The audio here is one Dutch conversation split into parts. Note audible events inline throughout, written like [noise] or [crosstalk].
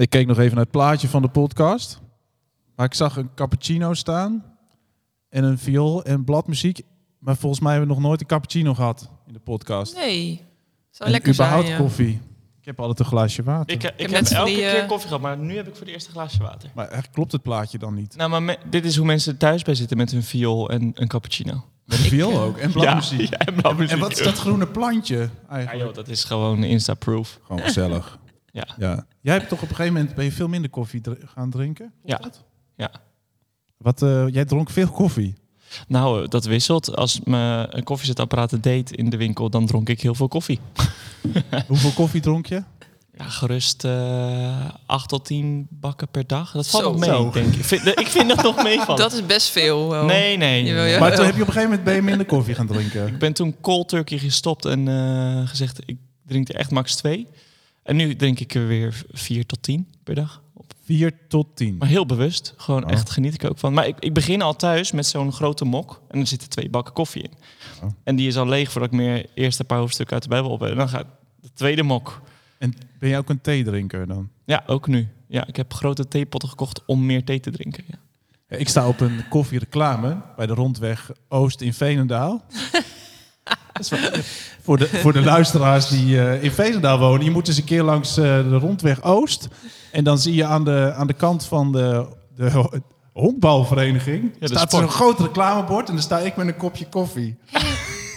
Ik keek nog even naar het plaatje van de podcast. Maar ik zag een cappuccino staan. En een viool en bladmuziek. Maar volgens mij hebben we nog nooit een cappuccino gehad in de podcast. Nee. Zou en lekker zijn, überhaupt ja. koffie. Ik heb altijd een glaasje water. Ik, ik, heb elke die, keer eh, koffie gehad, maar nu heb ik voor de eerste glaasje water. Maar echt klopt het plaatje dan niet? Nou, maar me- dit is hoe mensen thuis bij zitten met hun viool en een cappuccino. Met een viool eh, ook. En bladmuziek. [laughs] Ja, ja, en bladmuziek. En wat is dat groene plantje Ja, eigenlijk? joh, dat is gewoon Insta-proof. Gewoon gezellig. Ja. ja. Jij hebt toch op een gegeven moment ben je veel minder koffie dr- gaan drinken? Ja. dat? Ja. Wat, eh, jij dronk veel koffie. Nou, eh, dat wisselt. Als me een koffiezetapparaat deed in de winkel, dan dronk ik heel veel koffie. [laughs] Hoeveel koffie dronk je? Ja, gerust eh 8 tot 10 bakken per dag. Dat valt Zo. nog mee, Zo. denk ik. Ik vind, ik vind dat nog [laughs] meevallen. Dat is best veel. wel. Nee, nee. Jawel. Maar toen heb je op een gegeven moment ben je minder koffie gaan drinken. Ik ben toen cold turkey gestopt en eh, gezegd, ik drink er echt max 2. En nu drink ik er weer 4 tot 10 per dag. 4 tot 10. Maar heel bewust. Gewoon Oh. echt geniet ik ook van. Maar ik, ik begin al thuis met zo'n grote mok. En er zitten twee bakken koffie in. Oh. En die is al leeg voordat ik meer eerst een paar hoofdstukken uit de Bijbel op heb. En dan gaat de tweede mok. En ben jij ook een theedrinker dan? Ja, ook nu. Ja, ik heb grote theepotten gekocht om meer thee te drinken. Ja, Ik sta op een koffiereclame bij de rondweg Oost in Veenendaal. [laughs] [laughs] Voor, de, voor de luisteraars die eh, in Veenendaal wonen, je moet eens een keer langs eh, de rondweg Oost. En dan zie je aan de, aan de kant van de, de ho- honkbalvereniging, de staat er een groot reclamebord en dan sta ik met een kopje koffie.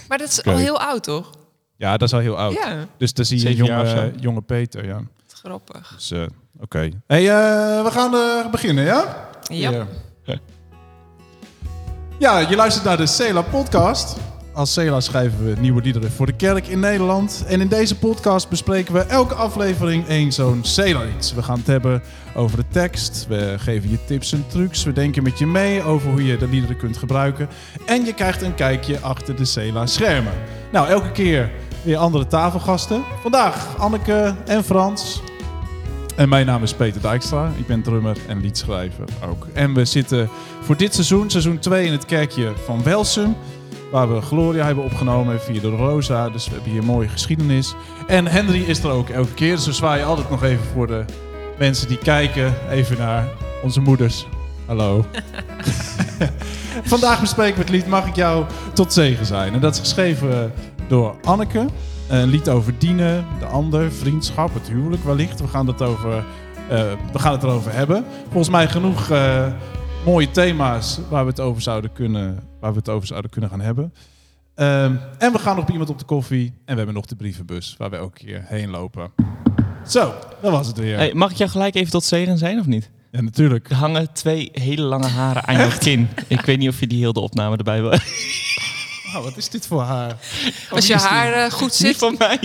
Maar dat is al heel oud, toch? Ja, dat is al heel oud. Ja, Dus dan zie je jonge, jonge Peter, ja. grappig. Dus, eh, oké. Hey, eh, we gaan eh, beginnen, ja? Ja. Ja. Ja. Ja, je luistert naar de Cela podcast. Als Cela schrijven we nieuwe liederen voor de kerk in Nederland. En in deze podcast bespreken we elke aflevering één zo'n Cela iets. We gaan het hebben over de tekst. We geven je tips en trucs. We denken met je mee over hoe je de liederen kunt gebruiken. En je krijgt een kijkje achter de Cela schermen. Nou, elke keer weer andere tafelgasten. Vandaag Anneke en Frans. En mijn naam is Peter Dijkstra. Ik ben drummer en liedschrijver ook. En we zitten voor dit seizoen, seizoen 2, in het kerkje van Welsum. Waar we Gloria hebben opgenomen via de Rosa. Dus we hebben hier mooie geschiedenis. En Henry is er ook elke keer. Dus we zwaaien altijd nog even voor de mensen die kijken. Even naar onze moeders. Hallo. [laughs] Vandaag bespreken we het lied Mag ik jou tot zegen zijn. En dat is geschreven door Anneke. Een lied over dienen, de ander, vriendschap, het huwelijk wellicht. We gaan het, over, eh, we gaan het erover hebben. Volgens mij genoeg eh, mooie thema's waar we, het over zouden kunnen, waar we het over zouden kunnen gaan hebben. Ehm, en we gaan nog bij iemand op de koffie. En we hebben nog de brievenbus waar we elke keer heen lopen. Zo, dat was het weer. Hey, mag ik jou gelijk even tot zegen zijn of niet? Ja, natuurlijk. Er hangen twee hele lange haren aan jouw kin. Ik weet niet of je die heel de opname erbij wil. Oh, wat is dit voor haar? Als je haar eh, goed [laughs] Niet zit, van mij.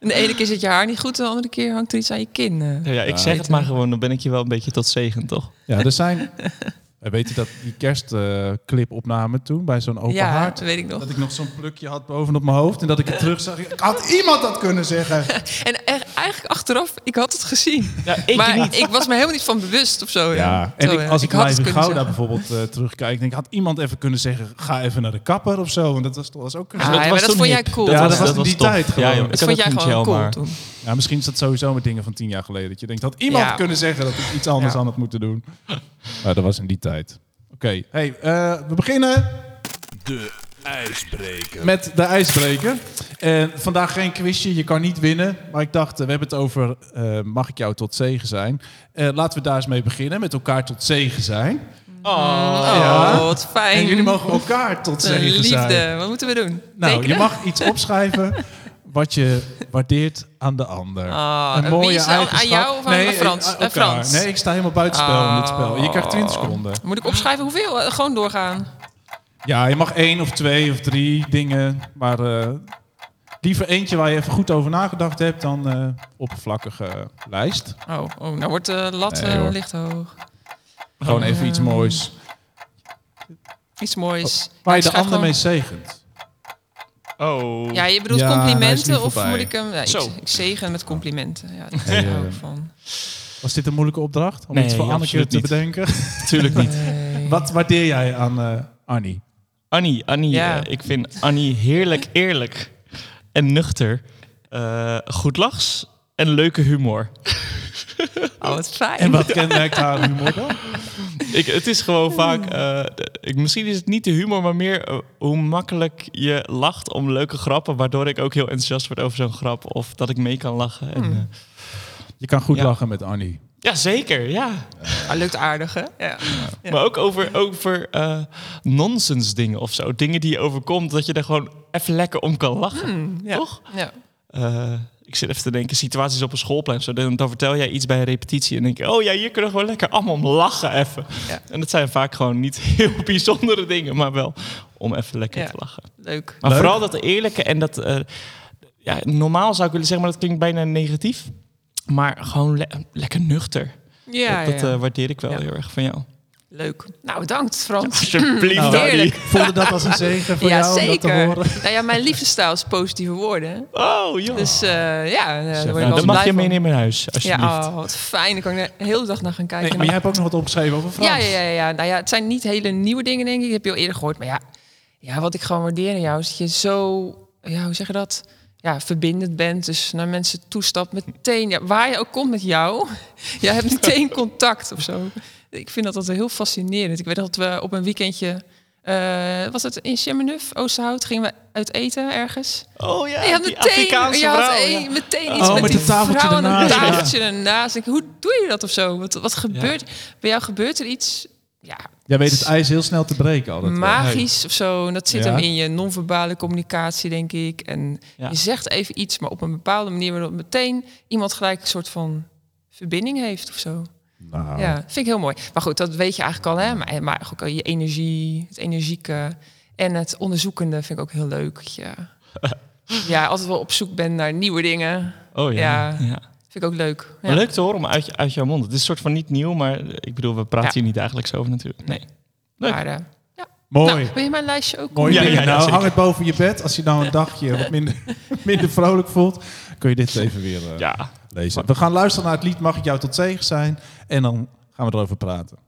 en de ene keer zit je haar niet goed, de andere keer hangt er iets aan je kin. eh. Ja, ja, ik Ja. zeg het maar gewoon, dan ben ik je wel een beetje tot zegen, toch? Ja, er zijn... [laughs] Eh, Weet je dat die kerstclipopname toen bij zo'n open ja, haard? dat weet ik nog. Dat ik nog zo'n plukje had bovenop mijn hoofd en dat ik het terug zag. Ik had iemand dat kunnen zeggen. [laughs] En echt, eigenlijk achteraf, ik had het gezien. Ja, ik maar niet. ik was me helemaal niet van bewust of zo. Ja, en Zo, ik, als ik, had het in kunnen Gouda zeggen. bijvoorbeeld eh, terugkijk, denk ik, had iemand even kunnen zeggen, ga even naar de kapper of zo. Want dat was, was ook... Ah, dat ja, maar was dat toen vond jij cool. Ja, dat was in die tijd gewoon. Ja, dat ik vond had jij gewoon cool maar- toen. Ja, misschien is dat sowieso met dingen van tien jaar geleden. Dat je denkt, had iemand kunnen zeggen dat ik iets anders aan het moeten doen. Maar dat was in die tijd. Oké, hey, eh, we beginnen De ijsbreker. met de ijsbreker. En vandaag geen quizje, je kan niet winnen. Maar ik dacht, eh, we hebben het over eh, mag ik jou tot zegen zijn. Eh, laten we daar eens mee beginnen, met elkaar tot zegen zijn. Oh, Ja. wat fijn. En jullie mogen elkaar tot zegen liefde. zijn. Wat moeten we doen? Nou, je mag iets opschrijven [laughs] wat je waardeert aan de ander. Ah, een mooie is nou, aan eigenschap. jou of aan nee, Frans? aan Eh, elkaar. Frans. Nee, ik sta helemaal buitenspel in dit spel. Je krijgt 20 seconden. Moet ik opschrijven hoeveel? Eh, Gewoon doorgaan. Ja, je mag één of twee of drie dingen. Maar eh, liever eentje waar je even goed over nagedacht hebt dan eh oppervlakkige lijst. Oh, oh nou wordt de lat Nee, eh, licht hoog. Gewoon even iets moois. Iets moois. Waar je Ik de ander mee zegent. Oh. Ja, je bedoelt Ja, complimenten of voorbij. moet ik hem... Ja, ik, Zo. ik zegen met complimenten. Ja, hou ik eh, van. Was dit een moeilijke opdracht? Om Nee, iets voor Anneke te niet. bedenken? [laughs] Natuurlijk niet. Nee. Wat waardeer jij aan eh Annie? Annie, Annie Ja. eh, ik vind Annie heerlijk eerlijk en nuchter. Eh goed lachs en leuke humor. Oh, wat fijn. En wat kenmerkt haar humor dan? [laughs] Ik, het is gewoon vaak... eh, ik, misschien is het niet de humor, maar meer eh, hoe makkelijk je lacht om leuke grappen. Waardoor ik ook heel enthousiast word over zo'n grap. Of dat ik mee kan lachen. En, Hmm. eh, Je kan goed Ja. lachen met Annie. ja, zeker. Ja. Ah, lukt aardig, hè? Ja. Ja. Maar ook over, over eh, nonsens dingen of zo. Dingen die je overkomt, dat je er gewoon even lekker om kan lachen. Hmm, ja. Toch? Ja. Eh, ik zit even te denken, situaties op een schoolplein. Zo, dan, dan vertel jij iets bij een repetitie en denk je... oh ja, hier kunnen we gewoon lekker allemaal om lachen even. Ja. En dat zijn vaak gewoon niet [laughs] heel bijzondere dingen... maar wel om even lekker Ja. te lachen. Leuk. Maar Leuk. vooral dat eerlijke en dat... eh, ja, normaal zou ik willen zeggen, maar dat klinkt bijna negatief. Maar gewoon le- lekker nuchter. Ja, dat dat ja. eh, waardeer ik wel Ja. heel erg van jou. Leuk. Nou, bedankt Frans. [laughs] Alsjeblieft, [laughs] Nou. Voelde dat als een zegen voor ja, jou om dat te zeker. horen? Nou ja, mijn liefdesstijl is positieve woorden. Oh, joh. Dus eh, ja, eh, daar Nou, eens mag je meenemen naar huis, alsjeblieft. Ja, oh, wat fijn. Dan kan ik de hele dag naar gaan kijken. Nee, maar jij hebt ook nog wat opgeschreven over Frans. Ja, ja, ja, ja. Nou ja, het zijn niet hele nieuwe dingen, denk ik. Ik heb je al eerder gehoord. Maar ja, ja, wat ik gewoon waardeer aan jou is dat je zo, ja, hoe zeg je dat? Ja, verbindend bent. Dus naar mensen toestapt meteen. Ja, waar je ook komt met jou, [laughs] jij hebt meteen contact of zo. Ik vind dat altijd heel fascinerend. Ik weet dat we op een weekendje, eh, was het in Chemenuf, Oosterhout, gingen we uit eten ergens. Oh ja, En je had die meteen, Afrikaanse je had vrouw, een- ja. meteen iets Oh, met, met die vrouw ernaast, een ja. tafeltje ernaast. Ik, hoe doe je dat of zo? Wat, wat gebeurt? Bij jou gebeurt er iets ja, Jij weet het ijs heel snel te breken altijd. magisch of zo. En dat zit Ja. hem in je non-verbale communicatie, denk ik. En Ja. je zegt even iets, maar op een bepaalde manier... waardoor meteen iemand gelijk een soort van verbinding heeft of zo. Nou, Ja, vind ik heel mooi. Maar goed, dat weet je eigenlijk al, hè? Maar, maar ook je energie, het energieke en het onderzoekende vind ik ook heel leuk. Je [laughs] ja, altijd wel op zoek bent naar nieuwe dingen. Oh ja. Ja. ja. Vind ik ook leuk. Ja. Maar leuk te horen om uit, je- uit jouw mond. Het is een soort van niet nieuw, maar eh, ik bedoel, we praten Ja. hier niet dagelijks over natuurlijk. Nee. Leuk. Maar, eh, ja. Mooi. Nou, wil je mijn lijstje ook? Mooi Ja, ja, ja, nou, hang het boven je bed. Als je nou een dagje wat minder, [laughs] minder vrolijk voelt, kun je dit even weer eh, Ja. lezen. We gaan luisteren naar het lied Mag ik jou tot zegen zijn? En dan gaan we erover praten.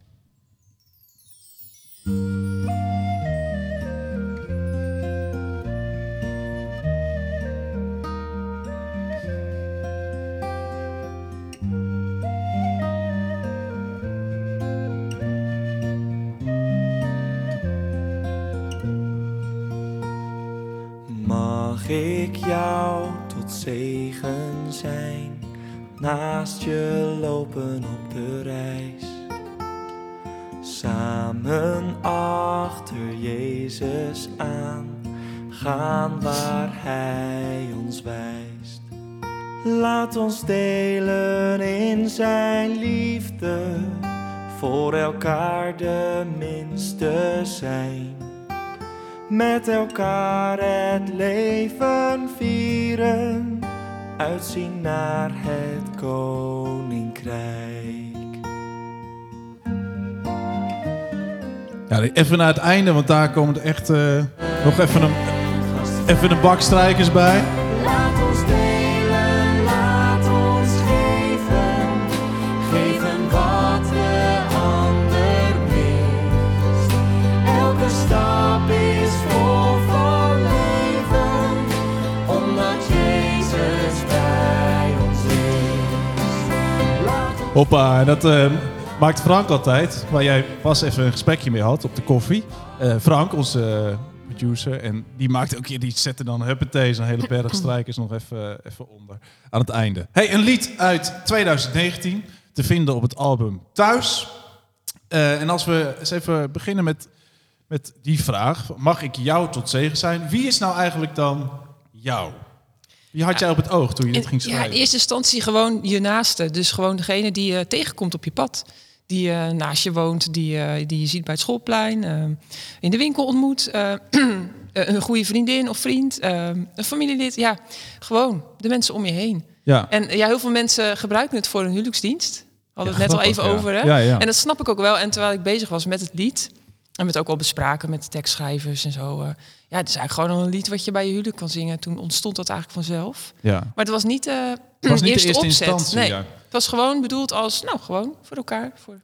Mag ik jou tot zegen zijn, naast je lopen op voor elkaar de minste zijn met elkaar het leven vieren, uitzien naar het koninkrijk. Ja, even naar het einde, want daar komen er echt eh, nog even een, even een bak bij. Hoppa, en dat eh, maakt Frank altijd, waar jij pas even een gesprekje mee had op de koffie. Eh, Frank, onze eh, producer, en die maakte ook, die zette dan huppatee, zo'n hele berg strijkers nog even, even onder aan het einde. Hey, een lied uit 2019, te vinden op het album Thuis. En als we eens even beginnen met, met die vraag, mag ik jou tot zegen zijn? Wie is nou eigenlijk dan jou? Wie had jij op het oog toen je dit In, ging ja, schrijven? in eerste instantie gewoon je naaste. Dus gewoon degene die je tegenkomt op je pad. Die naast je woont, die, eh, die je ziet bij het schoolplein, eh, in de winkel ontmoet. eh, [clears throat] een goede vriendin of vriend, een familielid. Ja, gewoon de mensen om je heen. Ja. En ja, heel veel mensen gebruiken het voor een huwelijksdienst. We hadden het net al even ja. over. Hè? Ja, ja. En dat snap ik ook wel. En terwijl ik bezig was met het lied, en we het ook al bespraken met tekstschrijvers en zo. Ja, het is eigenlijk gewoon een lied wat je bij je huwelijk kan zingen. Toen ontstond dat eigenlijk vanzelf. ja. Maar het was niet, eh Het was niet eerste de eerste opzet. instantie. nee, Ja. het was gewoon bedoeld als, nou, gewoon voor elkaar. Voor...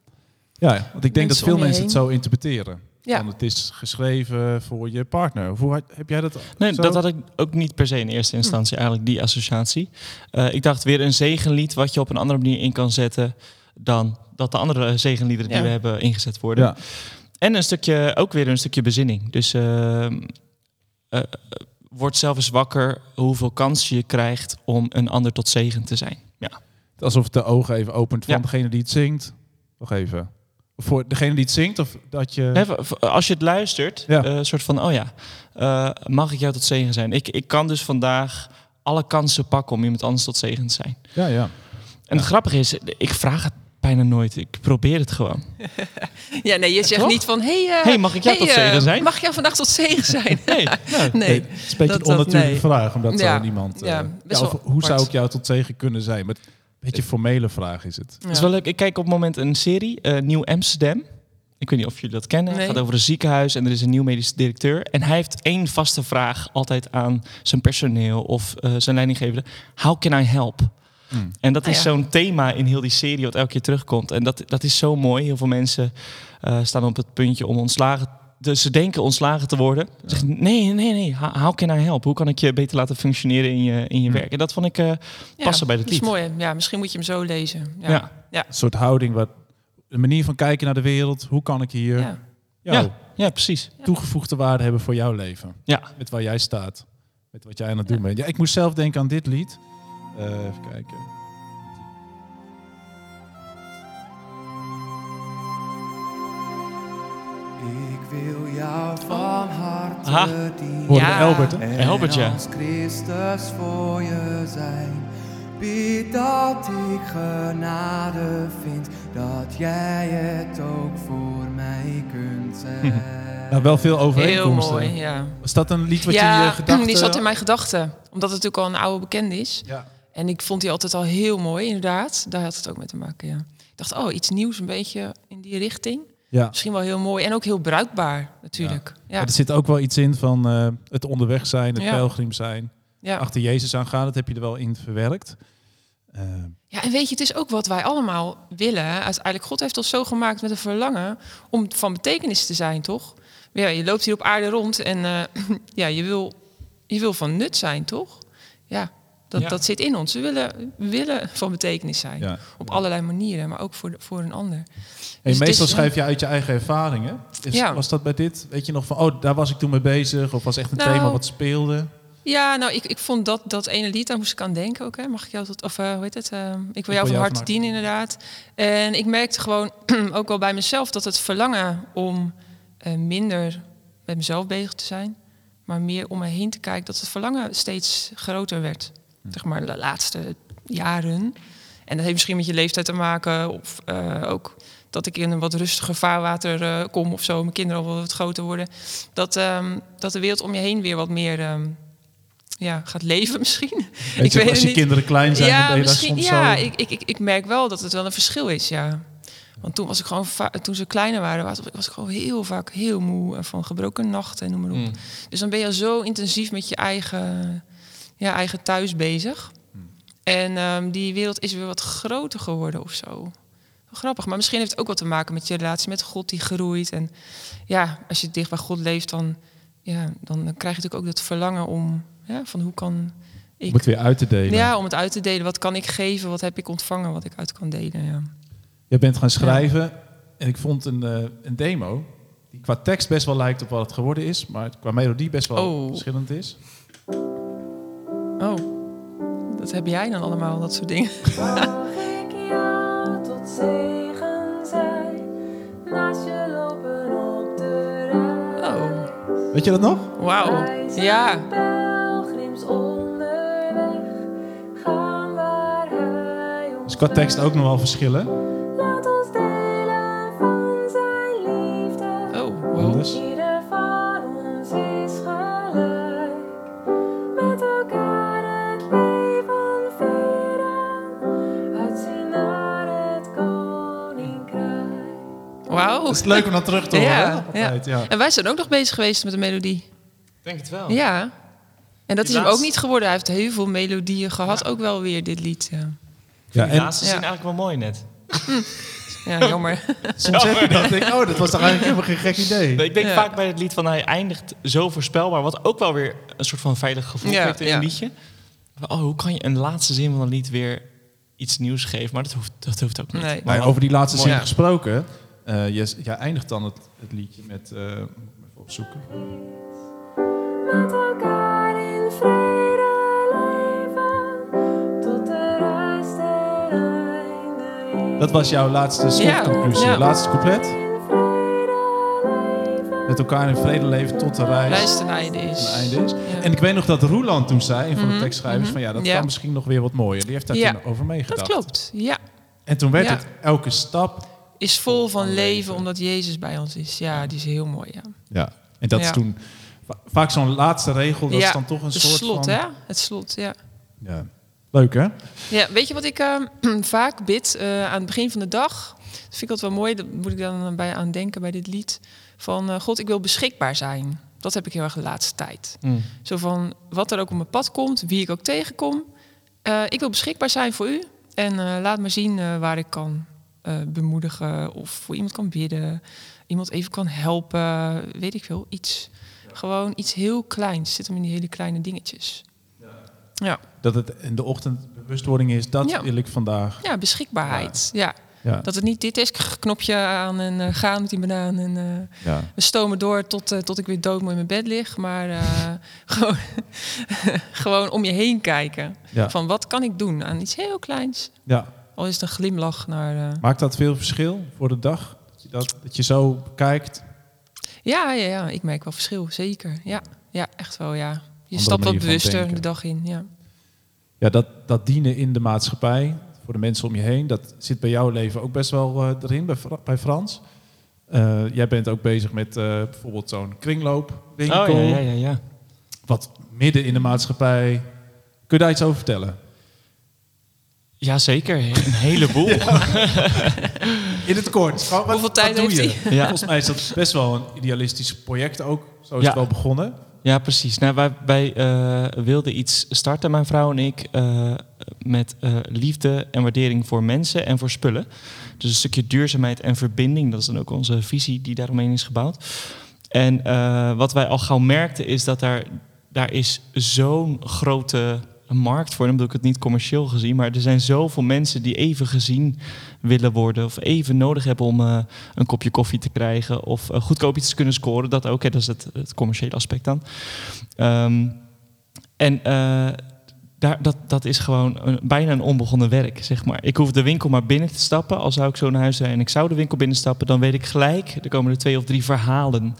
Ja, want ik denk dat veel mensen het zo interpreteren. Ja. Van het is geschreven voor je partner. Hoe had- heb jij dat? Nee, zo? dat had ik ook niet per se in eerste instantie, eigenlijk die associatie. Eh, ik dacht weer een zegenlied wat je op een andere manier in kan zetten dan dat de andere zegenliederen die we hebben ingezet worden. Ja. En een stukje, ook weer een stukje bezinning. Dus eh, eh, eh, word zelf eens wakker hoeveel kans je krijgt om een ander tot zegen te zijn. Ja, Alsof het de ogen even opent van Ja. degene die het zingt. Nog even. Voor degene die het zingt of dat je... V- als je het luistert, Ja. eh, een soort van, oh ja, eh, mag ik jou tot zegen zijn? Ik, ik kan dus vandaag alle kansen pakken om iemand anders tot zegen te zijn. Ja, ja. En het grappige is, ik vraag het bijna nooit. Ik probeer het gewoon. [laughs] Ja, nee, je zegt Toch? niet van... Hey, eh, Hey, mag ik jou hey, tot eh, zegen zijn? Mag ik jou vandaag tot zegen [laughs] zijn? [laughs] Nee, nee. Nee, het is een beetje dat- een onnatuurlijke nee. vraag, omdat Ja. zo niemand... eh, Ja, best of wel hoe zou ik jou tot zegen kunnen zijn? Maar een beetje een formele vraag is het. Het is wel leuk. Ik kijk op het moment een serie, eh, Nieuw Amsterdam. Ik weet niet of jullie dat kennen. Nee. Het gaat over een ziekenhuis en er is een nieuw medisch directeur. En hij heeft één vaste vraag altijd aan zijn personeel of eh, zijn leidinggevende. How can I help? Hmm. En dat Ah, is ja. zo'n thema in heel die serie wat elke keer terugkomt. En dat, dat is zo mooi. Heel veel mensen eh, staan op het puntje om ontslagen. Dus ze denken ontslagen te worden. Ze zeggen, nee, nee, nee. How, can I help? Hoe kan ik je beter laten functioneren in je, in je Hmm. werk? En dat vond ik eh, Ja, passen bij het dat is lied. mooi. Ja, misschien moet je hem zo lezen. Ja. Ja. Ja. Een soort houding, wat, een manier van kijken naar de wereld. Hoe kan ik hier Ja. jou Ja, ja, precies. toegevoegde waarde hebben voor jouw leven? Ja. Met waar jij staat. Met wat jij aan het doen bent. Ja, ik moest zelf denken aan dit lied. Eh, even kijken. Ik wil jou van harte Aha. dienen. Ja. Albert, hè? En Albert, ja. als Christus voor je zijn, bied dat ik genade vind, dat jij het ook voor mij kunt [laughs] zijn. Nou, wel veel Heel overeenkomsten. mooi, ja. Was dat een lied wat je in ja, je gedachten... die zat in mijn gedachten. Omdat het natuurlijk al een oude bekende is. Ja. En ik vond die altijd al heel mooi, inderdaad. Daar had het ook mee te maken, ja. Ik dacht, oh, iets nieuws, een beetje in die richting. ja. Misschien wel heel mooi en ook heel bruikbaar, natuurlijk. Ja, Maar er zit ook wel iets in van eh, het onderweg zijn, het Ja. pelgrim zijn. ja. Achter Jezus aangaan, dat heb je er wel in verwerkt. Eh, ja, en weet je, het is ook wat wij allemaal willen. Uiteindelijk, God heeft ons zo gemaakt met een verlangen om van betekenis te zijn, toch? Maar ja, je loopt hier op aarde rond en eh, [clears throat] ja, je wil, je wil van nut zijn, toch? Ja, dat, Ja. dat zit in ons. We willen, willen van betekenis zijn. ja. Op allerlei manieren, maar ook voor, de- voor een ander. En Dus meestal is- schrijf je uit je eigen ervaringen. Is. Was dat bij dit? Weet je nog van, oh, daar was ik toen mee bezig? Of was echt een Nou, thema wat speelde? Ja, nou, ik, ik vond dat, dat ene lied, daar moest ik aan denken ook. Hè. Mag ik jou tot, of eh, hoe heet het? Eh, ik wil jou van harte dienen, inderdaad. En ik merkte gewoon [clears throat] ook wel bij mezelf dat het verlangen om eh, minder met mezelf bezig te zijn, maar meer om me heen te kijken, dat het verlangen steeds groter werd. Zeg maar de laatste jaren. En dat heeft misschien met je leeftijd te maken, of eh, ook dat ik in een wat rustiger vaarwater eh, kom of zo, mijn kinderen al wat groter worden. Dat, ehm, dat de wereld om je heen weer wat meer ehm, ja, gaat leven [laughs] misschien. Weet je, weet als je niet. kinderen klein zijn, dan ja, misschien, ja zo... ik, ik, ik, ik merk wel dat het wel een verschil is, ja. Want toen was ik gewoon toen ze kleiner waren, was, was ik gewoon heel vaak heel moe en van gebroken nachten en noem maar op. Mm. Dus dan ben je zo intensief met je eigen, ja, eigen thuis bezig. En ehm, die wereld is weer wat groter geworden of zo. Grappig, maar misschien heeft het ook wat te maken met je relatie met God die groeit. En ja, als je dicht bij God leeft, dan, ja, dan krijg je natuurlijk ook dat verlangen om, ja, van hoe kan ik Om het weer uit te delen. ja, om het uit te delen. Wat kan ik geven? Wat heb ik ontvangen? Wat ik uit kan delen? Ja. Je bent gaan schrijven en ik vond een, eh, een demo die qua tekst best wel lijkt op wat het geworden is, maar qua melodie best wel Oh. verschillend is. Oh, dat heb jij dan allemaal, dat soort dingen. [laughs] Ik jou tot zegen zijn, naast je lopen op de reis. Oh, Weet je dat nog? wauw. Ja, Dus qua tekst ook nog wel verschillen. Het [laughs] is leuk om dat terug te horen. Ja, hè, altijd, ja. En wij zijn ook nog bezig geweest met de melodie. Denk het wel. Ja. En dat Die is hem ook niet geworden. Hij heeft heel veel melodieën gehad. Ook wel weer dit lied. Ja. En laatste Ja. zin eigenlijk wel mooi net. [laughs] Ja, jammer. Soms heb je dat. Denk, ik, oh, dat was toch eigenlijk helemaal geen gek idee. Ik denk Ja. vaak bij het lied van hij eindigt zo voorspelbaar, wat ook wel weer een soort van veilig gevoel Ja, geeft in ja. een liedje. Oh, hoe kan je een laatste zin van een lied weer iets nieuws geven? Maar dat hoeft, dat hoeft ook niet. Nee. Maar over die laatste zin gesproken. Eh je, jij eindigt dan het, het liedje met... eh, moet ik even opzoeken. Met elkaar in vrede leven, tot de rust ten einde is. Dat was jouw laatste slotconclusie. Ja, ja. Laatste couplet. Met elkaar in vrede leven tot de reis Reis ten einde is. ten einde is. Ja. En ik weet nog dat Roeland toen zei, een van de Mhm, tekstschrijvers, mhm. van ja, dat Ja. kan misschien nog weer wat mooier. Die heeft daar Ja. toen over meegedacht. Dat klopt, ja. En toen werd Ja. het elke stap. Is vol van leven, omdat Jezus bij ons is. Ja, die is heel mooi, ja. Ja. En dat is toen va- vaak zo'n laatste regel. Dat is Ja, dan toch een Het soort slot, van. hè? Het slot, ja. Ja. Leuk hè? Ja, weet je wat ik eh, [clears throat] vaak bid eh, aan het begin van de dag? Dat vind ik altijd wel mooi. Daar moet ik dan bij aan denken bij dit lied. Van eh, God, ik wil beschikbaar zijn. Dat heb ik heel erg de laatste tijd. Mm. Zo van wat er ook op mijn pad komt, wie ik ook tegenkom. Eh, ik wil beschikbaar zijn voor u. En laat me zien waar ik kan eh, bemoedigen. Of voor iemand kan bidden. Iemand even kan helpen. Weet ik veel, iets. Gewoon iets heel kleins. Zit hem in die hele kleine dingetjes. Ja, Dat het in de ochtend bewustwording is. Dat Ja. wil ik vandaag. ja beschikbaarheid. Ja. Ja. Dat het niet dit is, knopje aan en eh, gaan met die banaan. En eh, ja. we stomen door tot, tot ik weer doodmoe in mijn bed lig. Maar eh, [laughs] gewoon, [laughs] gewoon om je heen kijken. Ja. Van wat kan ik doen aan iets heel kleins. ja. Al is het een glimlach naar... eh, Maakt dat veel verschil voor de dag? Dat je, dat, dat je zo kijkt. Ja, ja, ja, ik merk wel verschil, zeker. Ja, ja echt wel, ja. Je Andere stapt wat bewuster de dag in, ja. Ja, dat, dat dienen in de maatschappij, voor de mensen om je heen, dat zit bij jouw leven ook best wel eh, erin, bij, bij Frans. Eh, jij bent ook bezig met eh, bijvoorbeeld zo'n kringloopwinkel, Oh ja, ja, ja, ja. wat midden in de maatschappij. Kun je daar iets over vertellen? Jazeker, een heleboel. [laughs] In het kort. Wat- Hoeveel tijd doe heeft je? [laughs] Ja. Volgens mij is dat best wel een idealistisch project ook. Zo is Ja. het wel begonnen. Ja, precies. Nou, wij wij eh, wilden iets starten, mijn vrouw en ik, eh, met eh, liefde en waardering voor mensen en voor spullen. Dus een stukje duurzaamheid en verbinding, dat is dan ook onze visie die daaromheen is gebouwd. En eh, wat wij al gauw merkten is dat daar, daar is zo'n grote markt voor. Dan bedoel ik het niet commercieel gezien, maar er zijn zoveel mensen die even gezien willen worden of even nodig hebben om eh, een kopje koffie te krijgen of eh, goedkoop iets te kunnen scoren. Dat ook, hè, dat is het, commerciële aspect dan. Ehm, en eh, daar, dat, dat is gewoon een, bijna een onbegonnen werk, zeg maar. Ik hoef de winkel maar binnen te stappen. Als zou ik zo naar huis zijn en ik zou de winkel binnenstappen, dan weet ik gelijk, er komen er twee of drie verhalen.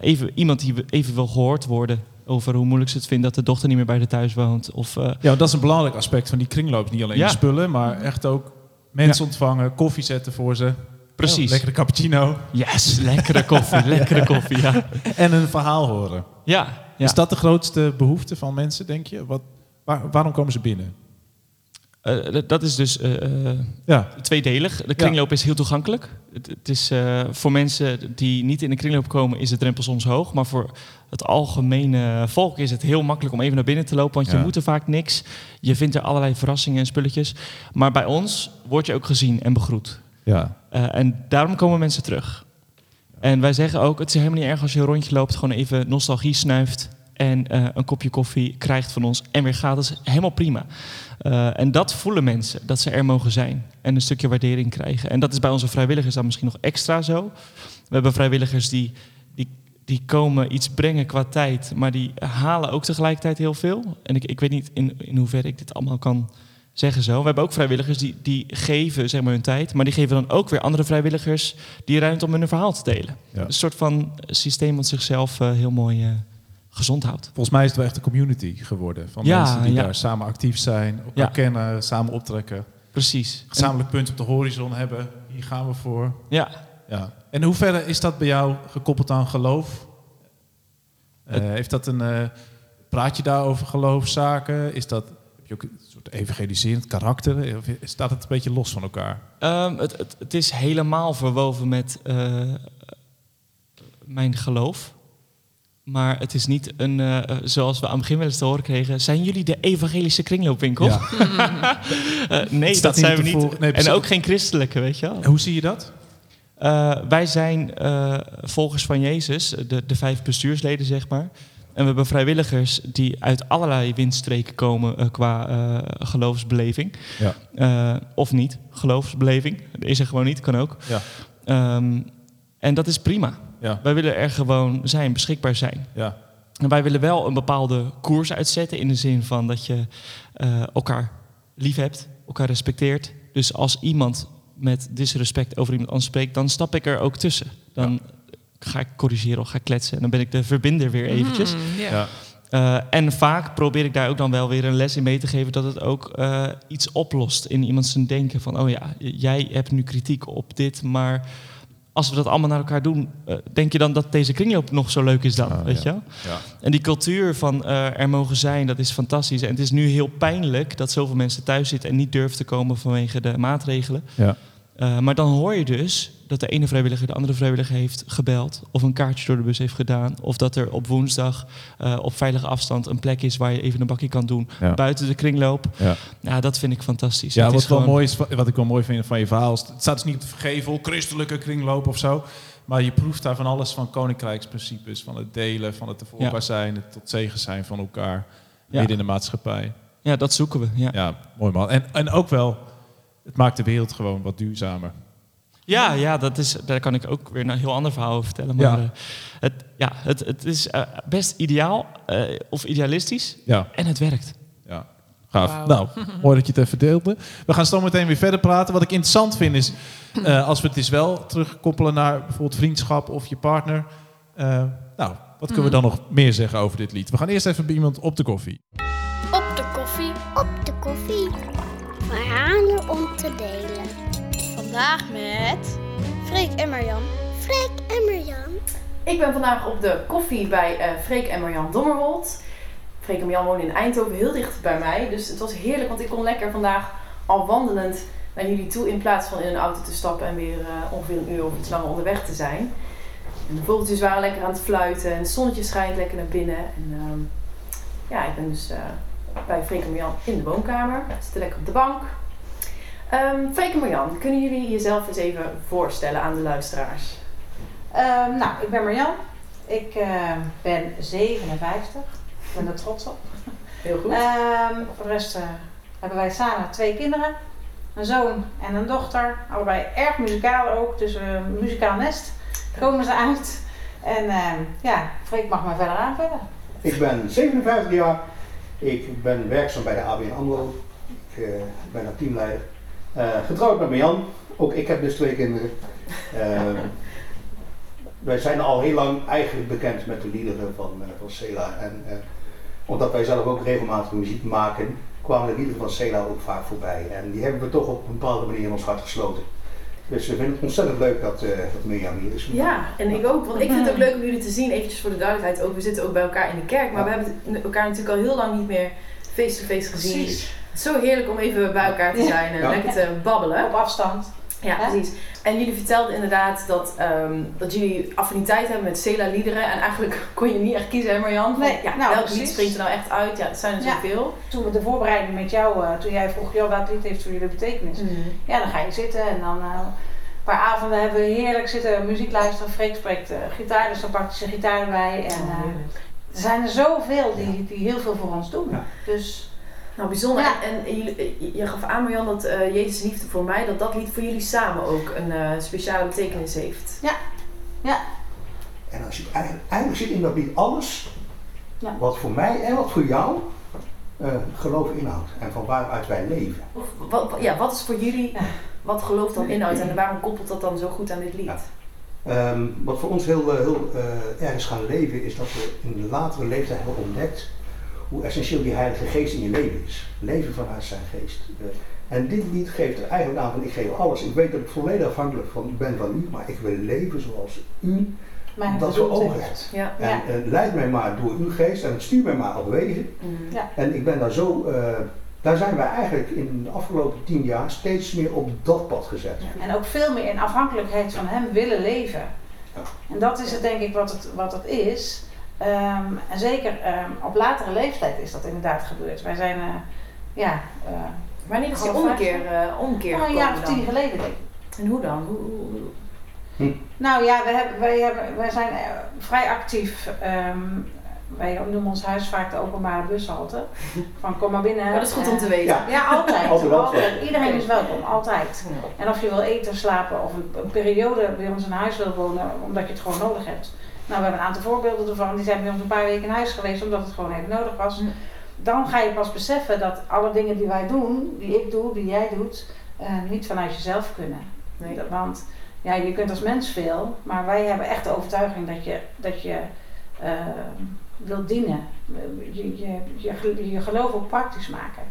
Even, iemand die even wil gehoord worden over hoe moeilijk ze het vinden dat de dochter niet meer bij de thuis woont. Of, eh, Ja, dat is een belangrijk aspect van die kringloop. Niet alleen Ja. de spullen, maar echt ook mensen ontvangen, koffie zetten voor ze. Precies. Oh, lekkere cappuccino. yes, lekkere koffie, [laughs] lekkere koffie, ja. En een verhaal horen. Ja, ja. Is dat de grootste behoefte van mensen, denk je? Wat, waar- waarom komen ze binnen? Eh, dat- dat is dus eh, eh, Ja, tweedelig. De kringloop is heel toegankelijk. Het, het is, eh, voor mensen die niet in de kringloop komen, is de drempel soms hoog. Maar voor het algemene volk is het heel makkelijk om even naar binnen te lopen. Want je moet er vaak niks. Je vindt er allerlei verrassingen en spulletjes. Maar bij ons word je ook gezien en begroet. ja. Eh, en daarom komen mensen terug. En wij zeggen ook, het is helemaal niet erg als je een rondje loopt, gewoon even nostalgie snuift en eh, een kopje koffie krijgt van ons en weer gaat. Dat is helemaal prima. Eh, en dat voelen mensen, dat ze er mogen zijn en een stukje waardering krijgen. En dat is bij onze vrijwilligers dan misschien nog extra zo. We hebben vrijwilligers die, die, komen iets brengen qua tijd, maar die halen ook tegelijkertijd heel veel. En ik, ik weet niet in, in hoeverre ik dit allemaal kan zeggen zo. We hebben ook vrijwilligers die, die geven zeg maar, hun tijd, maar die geven dan ook weer andere vrijwilligers die ruimte om hun verhaal te delen. Ja. Een soort van systeem wat zichzelf eh, heel mooi eh, gezond houdt. Volgens mij is het wel echt een community geworden. Van Ja, mensen die ja. daar samen actief zijn, elkaar kennen, samen optrekken. Precies. En- Gezamenlijk punt op de horizon hebben. Hier gaan we voor. ja, Ja. En in hoeverre is dat bij jou gekoppeld aan geloof? Eh, heeft dat een... eh, praat je daar over geloofszaken? Is dat... Heb je ook een soort evangeliserend karakter? Of staat het een beetje los van elkaar? Ehm, het, het, het is helemaal verwoven met eh, mijn geloof. Maar het is niet een, zoals we aan het begin wel eens te horen kregen... zijn jullie de evangelische kringloopwinkel? Ja. [laughs] Nee, dat zijn we niet. Nee, en ook geen christelijke, weet je wel. Hoe zie je dat? Eh, wij zijn eh, volgers van Jezus, de, de vijf bestuursleden, zeg maar. En we hebben vrijwilligers die uit allerlei windstreken komen eh, qua eh, geloofsbeleving. Ja. Of niet, geloofsbeleving. Dat is er gewoon niet, kan ook. Ja. Ehm, en dat is prima. Ja. Wij willen er gewoon zijn, beschikbaar zijn. Ja. En wij willen wel een bepaalde koers uitzetten in de zin van dat je elkaar lief hebt, elkaar respecteert. Dus als iemand met disrespect over iemand anders spreekt, dan stap ik er ook tussen. Dan ga ik corrigeren of ga ik kletsen en dan ben ik de verbinder weer eventjes. Mm, ja. Ja. Eh, en vaak probeer ik daar ook dan wel weer een les in mee te geven dat het ook eh, iets oplost in iemand zijn denken. Van, oh ja, jij hebt nu kritiek op dit, maar als we dat allemaal naar elkaar doen, eh, denk je dan dat deze kringloop nog zo leuk is dan? Ah, weet ja. je? Ja. En die cultuur van eh, er mogen zijn, dat is fantastisch. En het is nu heel pijnlijk dat zoveel mensen thuis zitten en niet durven te komen vanwege de maatregelen. Ja. Eh, maar dan hoor je dus dat de ene vrijwilliger de andere vrijwilliger heeft gebeld. Of een kaartje door de bus heeft gedaan. Of dat er op woensdag eh, op veilige afstand een plek is waar je even een bakje kan doen. Ja. Buiten de kringloop. Ja. Ja, dat vind ik fantastisch. Ja, Het wat, is wel gewoon- mooi is, wat ik wel mooi vind van je verhaal, het staat dus niet op de vergevel, christelijke kringloop of zo. Maar je proeft daar van alles van koninkrijksprincipes, van het delen, van het ervoor Ja. zijn, het tot zegen zijn van elkaar, midden in de maatschappij. Ja, dat zoeken we. Ja, Ja, mooi man. En, en ook wel, het maakt de wereld gewoon wat duurzamer. Ja, ja dat is, daar kan ik ook weer een heel ander verhaal over vertellen. Maar Ja. eh, het, ja, het, het is eh, best ideaal eh, of idealistisch. Ja, En het werkt. ja. Gaaf. Nou, mooi dat je het even deelde. We gaan zo meteen weer verder praten. Wat ik interessant vind is, [clears throat] eh, als we het dus wel terugkoppelen naar bijvoorbeeld vriendschap of je partner. eh, nou, wat kunnen we dan nog meer zeggen over dit lied? We gaan eerst even bij iemand op de koffie. Op de koffie. Op de koffie. Verhalen om te delen. Vandaag met Freek en Marjan. Freek en Marjan. Ik ben vandaag op de koffie bij eh Freek en Marjan Dommerwold. Freek en Marjan wonen in Eindhoven, heel dicht bij mij. Dus het was heerlijk, want ik kon lekker vandaag al wandelend naar jullie toe... in plaats van in een auto te stappen en weer eh, ongeveer een uur of iets langer onderweg te zijn. En de vogeltjes waren lekker aan het fluiten en het zonnetje schijnt lekker naar binnen. En ehm, ja, ik ben dus eh, bij Freek en Marjan in de woonkamer. We zitten lekker op de bank. Ehm Freek en Marjan, kunnen jullie jezelf eens even voorstellen aan de luisteraars? Ehm, nou, ik ben Marjan. Ik eh, ben 57. Ik ben er trots op. Heel goed. Ehm, voor de rest eh, hebben wij samen twee kinderen. Een zoon en een dochter. Allebei erg muzikaal ook. Dus een muzikaal nest komen ze uit. En ehm, ja, Freek mag mij verder aanvullen. Ik ben 57 jaar. Ik ben werkzaam bij de ABN AMRO. Ik eh, ben daar teamleider. Eh, getrouwd met Jan. Ook ik heb dus twee kinderen. Eh, wij zijn al heel lang eigenlijk bekend met de liederen van, eh, van Sela. En omdat wij zelf ook regelmatig muziek maken, kwamen de liederen van Sela ook vaak voorbij. En die hebben we toch op een bepaalde manier in ons hart gesloten. Dus we vinden het ontzettend leuk dat, eh dat Mirjam hier is. Ja, en ik ook. Want ik vind het ook leuk om jullie te zien. Eventjes voor de duidelijkheid ook. We zitten ook bij elkaar in de kerk. Maar we hebben elkaar natuurlijk al heel lang niet meer face-to-face gezien. Precies. Zo heerlijk om even bij elkaar te Ja. zijn en Ja. lekker te babbelen. Op afstand. Ja, Hè? precies. En jullie vertelden inderdaad dat, ehm, dat jullie affiniteit hebben met Sela-liederen. En eigenlijk [laughs] kon je niet echt kiezen, hè Marjan? Nee, ja, nou, welk precies. lied springt er nou echt uit? Ja, het zijn er Ja. zoveel. Toen we de voorbereiding met jou, eh, toen jij vroeg, joh, welk lied heeft voor jullie betekenis? Ja, dan ga je zitten en dan eh, een paar avonden hebben we heerlijk zitten muziek luisteren. Freek spreekt eh, gitaar, dus dan pakt hij zijn gitaar erbij. En Oh, eh, er zijn er zoveel die, die heel veel voor ons doen. Ja. Dus Nou, bijzonder. Ja. En, eh, je gaf aan, Marjan, dat eh, Jezus liefde voor mij, dat dat lied voor jullie samen ook een eh, speciale betekenis heeft. En als je eigenlijk, eigenlijk zit in dat lied alles Ja. wat voor mij en wat voor jou eh, geloof inhoudt en van waaruit wij leven. Of, wat, ja, wat is voor jullie, Ja. wat geloof dan inhoudt en waarom koppelt dat dan zo goed aan dit lied? Ja. Ehm, wat voor ons heel, heel eh, erg is gaan leven is dat we in de latere leeftijd hebben ontdekt hoe essentieel die Heilige Geest in je leven is. Leven vanuit zijn geest. Eh, en dit lied geeft er eigenlijk aan van ik geef alles. Ik weet dat ik volledig afhankelijk van, ben van u, maar ik wil leven zoals u mijn dat voor ogen hebt. Ja. En Ja. eh, leid mij maar door uw geest en stuur mij maar op wegen. Mm. Ja. En ik ben daar zo, eh, daar zijn wij eigenlijk in de afgelopen tien jaar steeds meer op dat pad gezet. En ook veel meer in afhankelijkheid van hem willen leven. Ja. En dat is het denk ik wat het, wat het is. Ehm, en zeker ehm, op latere leeftijd is dat inderdaad gebeurd. Wij zijn, eh, ja... eh, Wanneer is die Gewoon ommekeer, eh ommekeer nou, een jaar of tien geleden denk ik. En hoe dan? Hoe, hoe, hoe- Nou ja, wij, hebben, wij, hebben, wij zijn eh, vrij actief. ehm, wij noemen ons huis vaak de openbare bushalte. [laughs] Van kom maar binnen. Dat is goed om te weten. Ja. Ja, altijd. [laughs] Altijd. Iedereen is welkom, altijd. En of je wil eten, slapen of een, een periode bij ons in huis wil wonen, omdat je het gewoon nodig hebt. Nou, we hebben een aantal voorbeelden ervan. Die zijn bij ons een paar weken in huis geweest, omdat het gewoon even nodig was. Mm. Dan ga je pas beseffen dat alle dingen die wij doen, die ik doe, die jij doet, eh, niet vanuit jezelf kunnen. Nee. Want ja, je kunt als mens veel, maar wij hebben echt de overtuiging dat je, dat je eh, wilt dienen. Je, je, je, je geloof ook praktisch maken.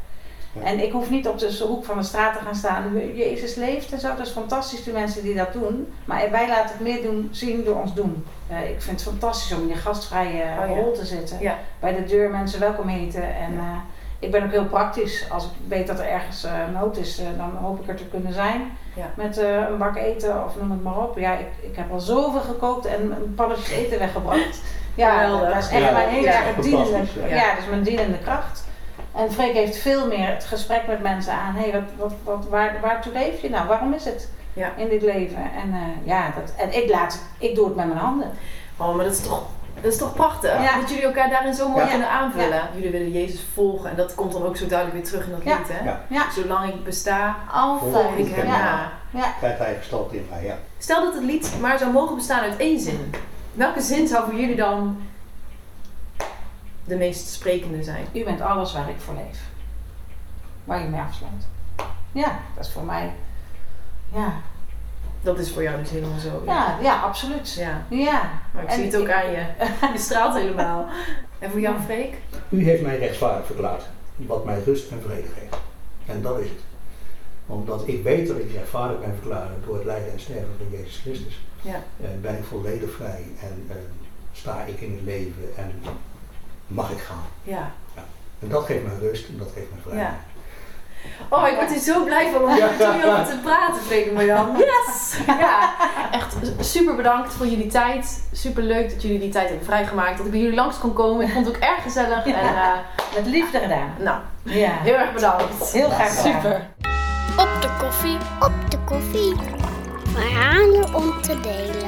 Ja. En ik hoef niet op de hoek van de straat te gaan staan. Jezus leeft en zo, dat is fantastisch, de mensen die dat doen. Maar wij laten het meer doen, zien door ons doen. Eh, ik vind het fantastisch om in die gastvrije Oh ja. rol te zitten. Ja. Bij de deur mensen welkom heten. En eh, ik ben ook heel praktisch. Als ik weet dat er ergens eh, nood is, eh, dan hoop ik er te kunnen zijn. Met eh, een bak eten of noem het maar op. Ja, ik, ik heb al zoveel gekookt en pannetjes eten weggebracht. Ja, dat is echt mijn hele erg dienende, ja. dat is mijn dienende kracht. En Freek heeft veel meer het gesprek met mensen aan. Hé, wat, wat, wat, waar, waartoe leef je nou? Waarom is het Ja. in dit leven? En eh, ja, dat, en ik, laat, ik doe het met mijn handen. Oh, maar dat is toch, dat is toch prachtig? Ja. Dat jullie elkaar daarin zo mooi Ja. kunnen aanvullen. Ja. Jullie willen Jezus volgen en dat komt dan ook zo duidelijk weer terug in dat Ja. lied, hè? Ja. Ja. Zolang ik besta, volg ik hem ja. na. Ja. Krijgt hij gestalte in mij, ja. Stel dat het lied maar zou mogen bestaan uit één zin. Welke zin zou voor jullie dan de meest sprekende zijn? U bent alles waar ik voor leef. Waar je mee afsluit. Ja, dat is voor mij. Ja, Dat is voor jou dus helemaal zo. ja, ja absoluut. Ja. Ja. Maar ik En zie het ook ik- aan je. [laughs] Je straalt helemaal. En voor jou, Freek? U heeft mij rechtvaardig verklaard, wat mij rust en vrede geeft. En dat is het. Omdat ik weet dat ik rechtvaardig ben verklaard door het lijden en sterven van Jezus Christus, Ja. eh, ben ik volledig vrij en eh, sta ik in het leven en mag ik gaan. Ja. En dat geeft mij rust en dat geeft mij vrijheid. Ja. Oh, ik word hier zo blij van om hier met jullie over te praten, Freek Marjan. Yes! [laughs] Ja, echt super bedankt voor jullie tijd. Super leuk dat jullie die tijd hebben vrijgemaakt. Dat ik bij jullie langs kon komen. Ik vond het ook erg gezellig. En eh, Met liefde gedaan. nou, Ja. heel erg bedankt. Heel graag gedaan. Super. Op de koffie, op de koffie. Verhalen om te delen.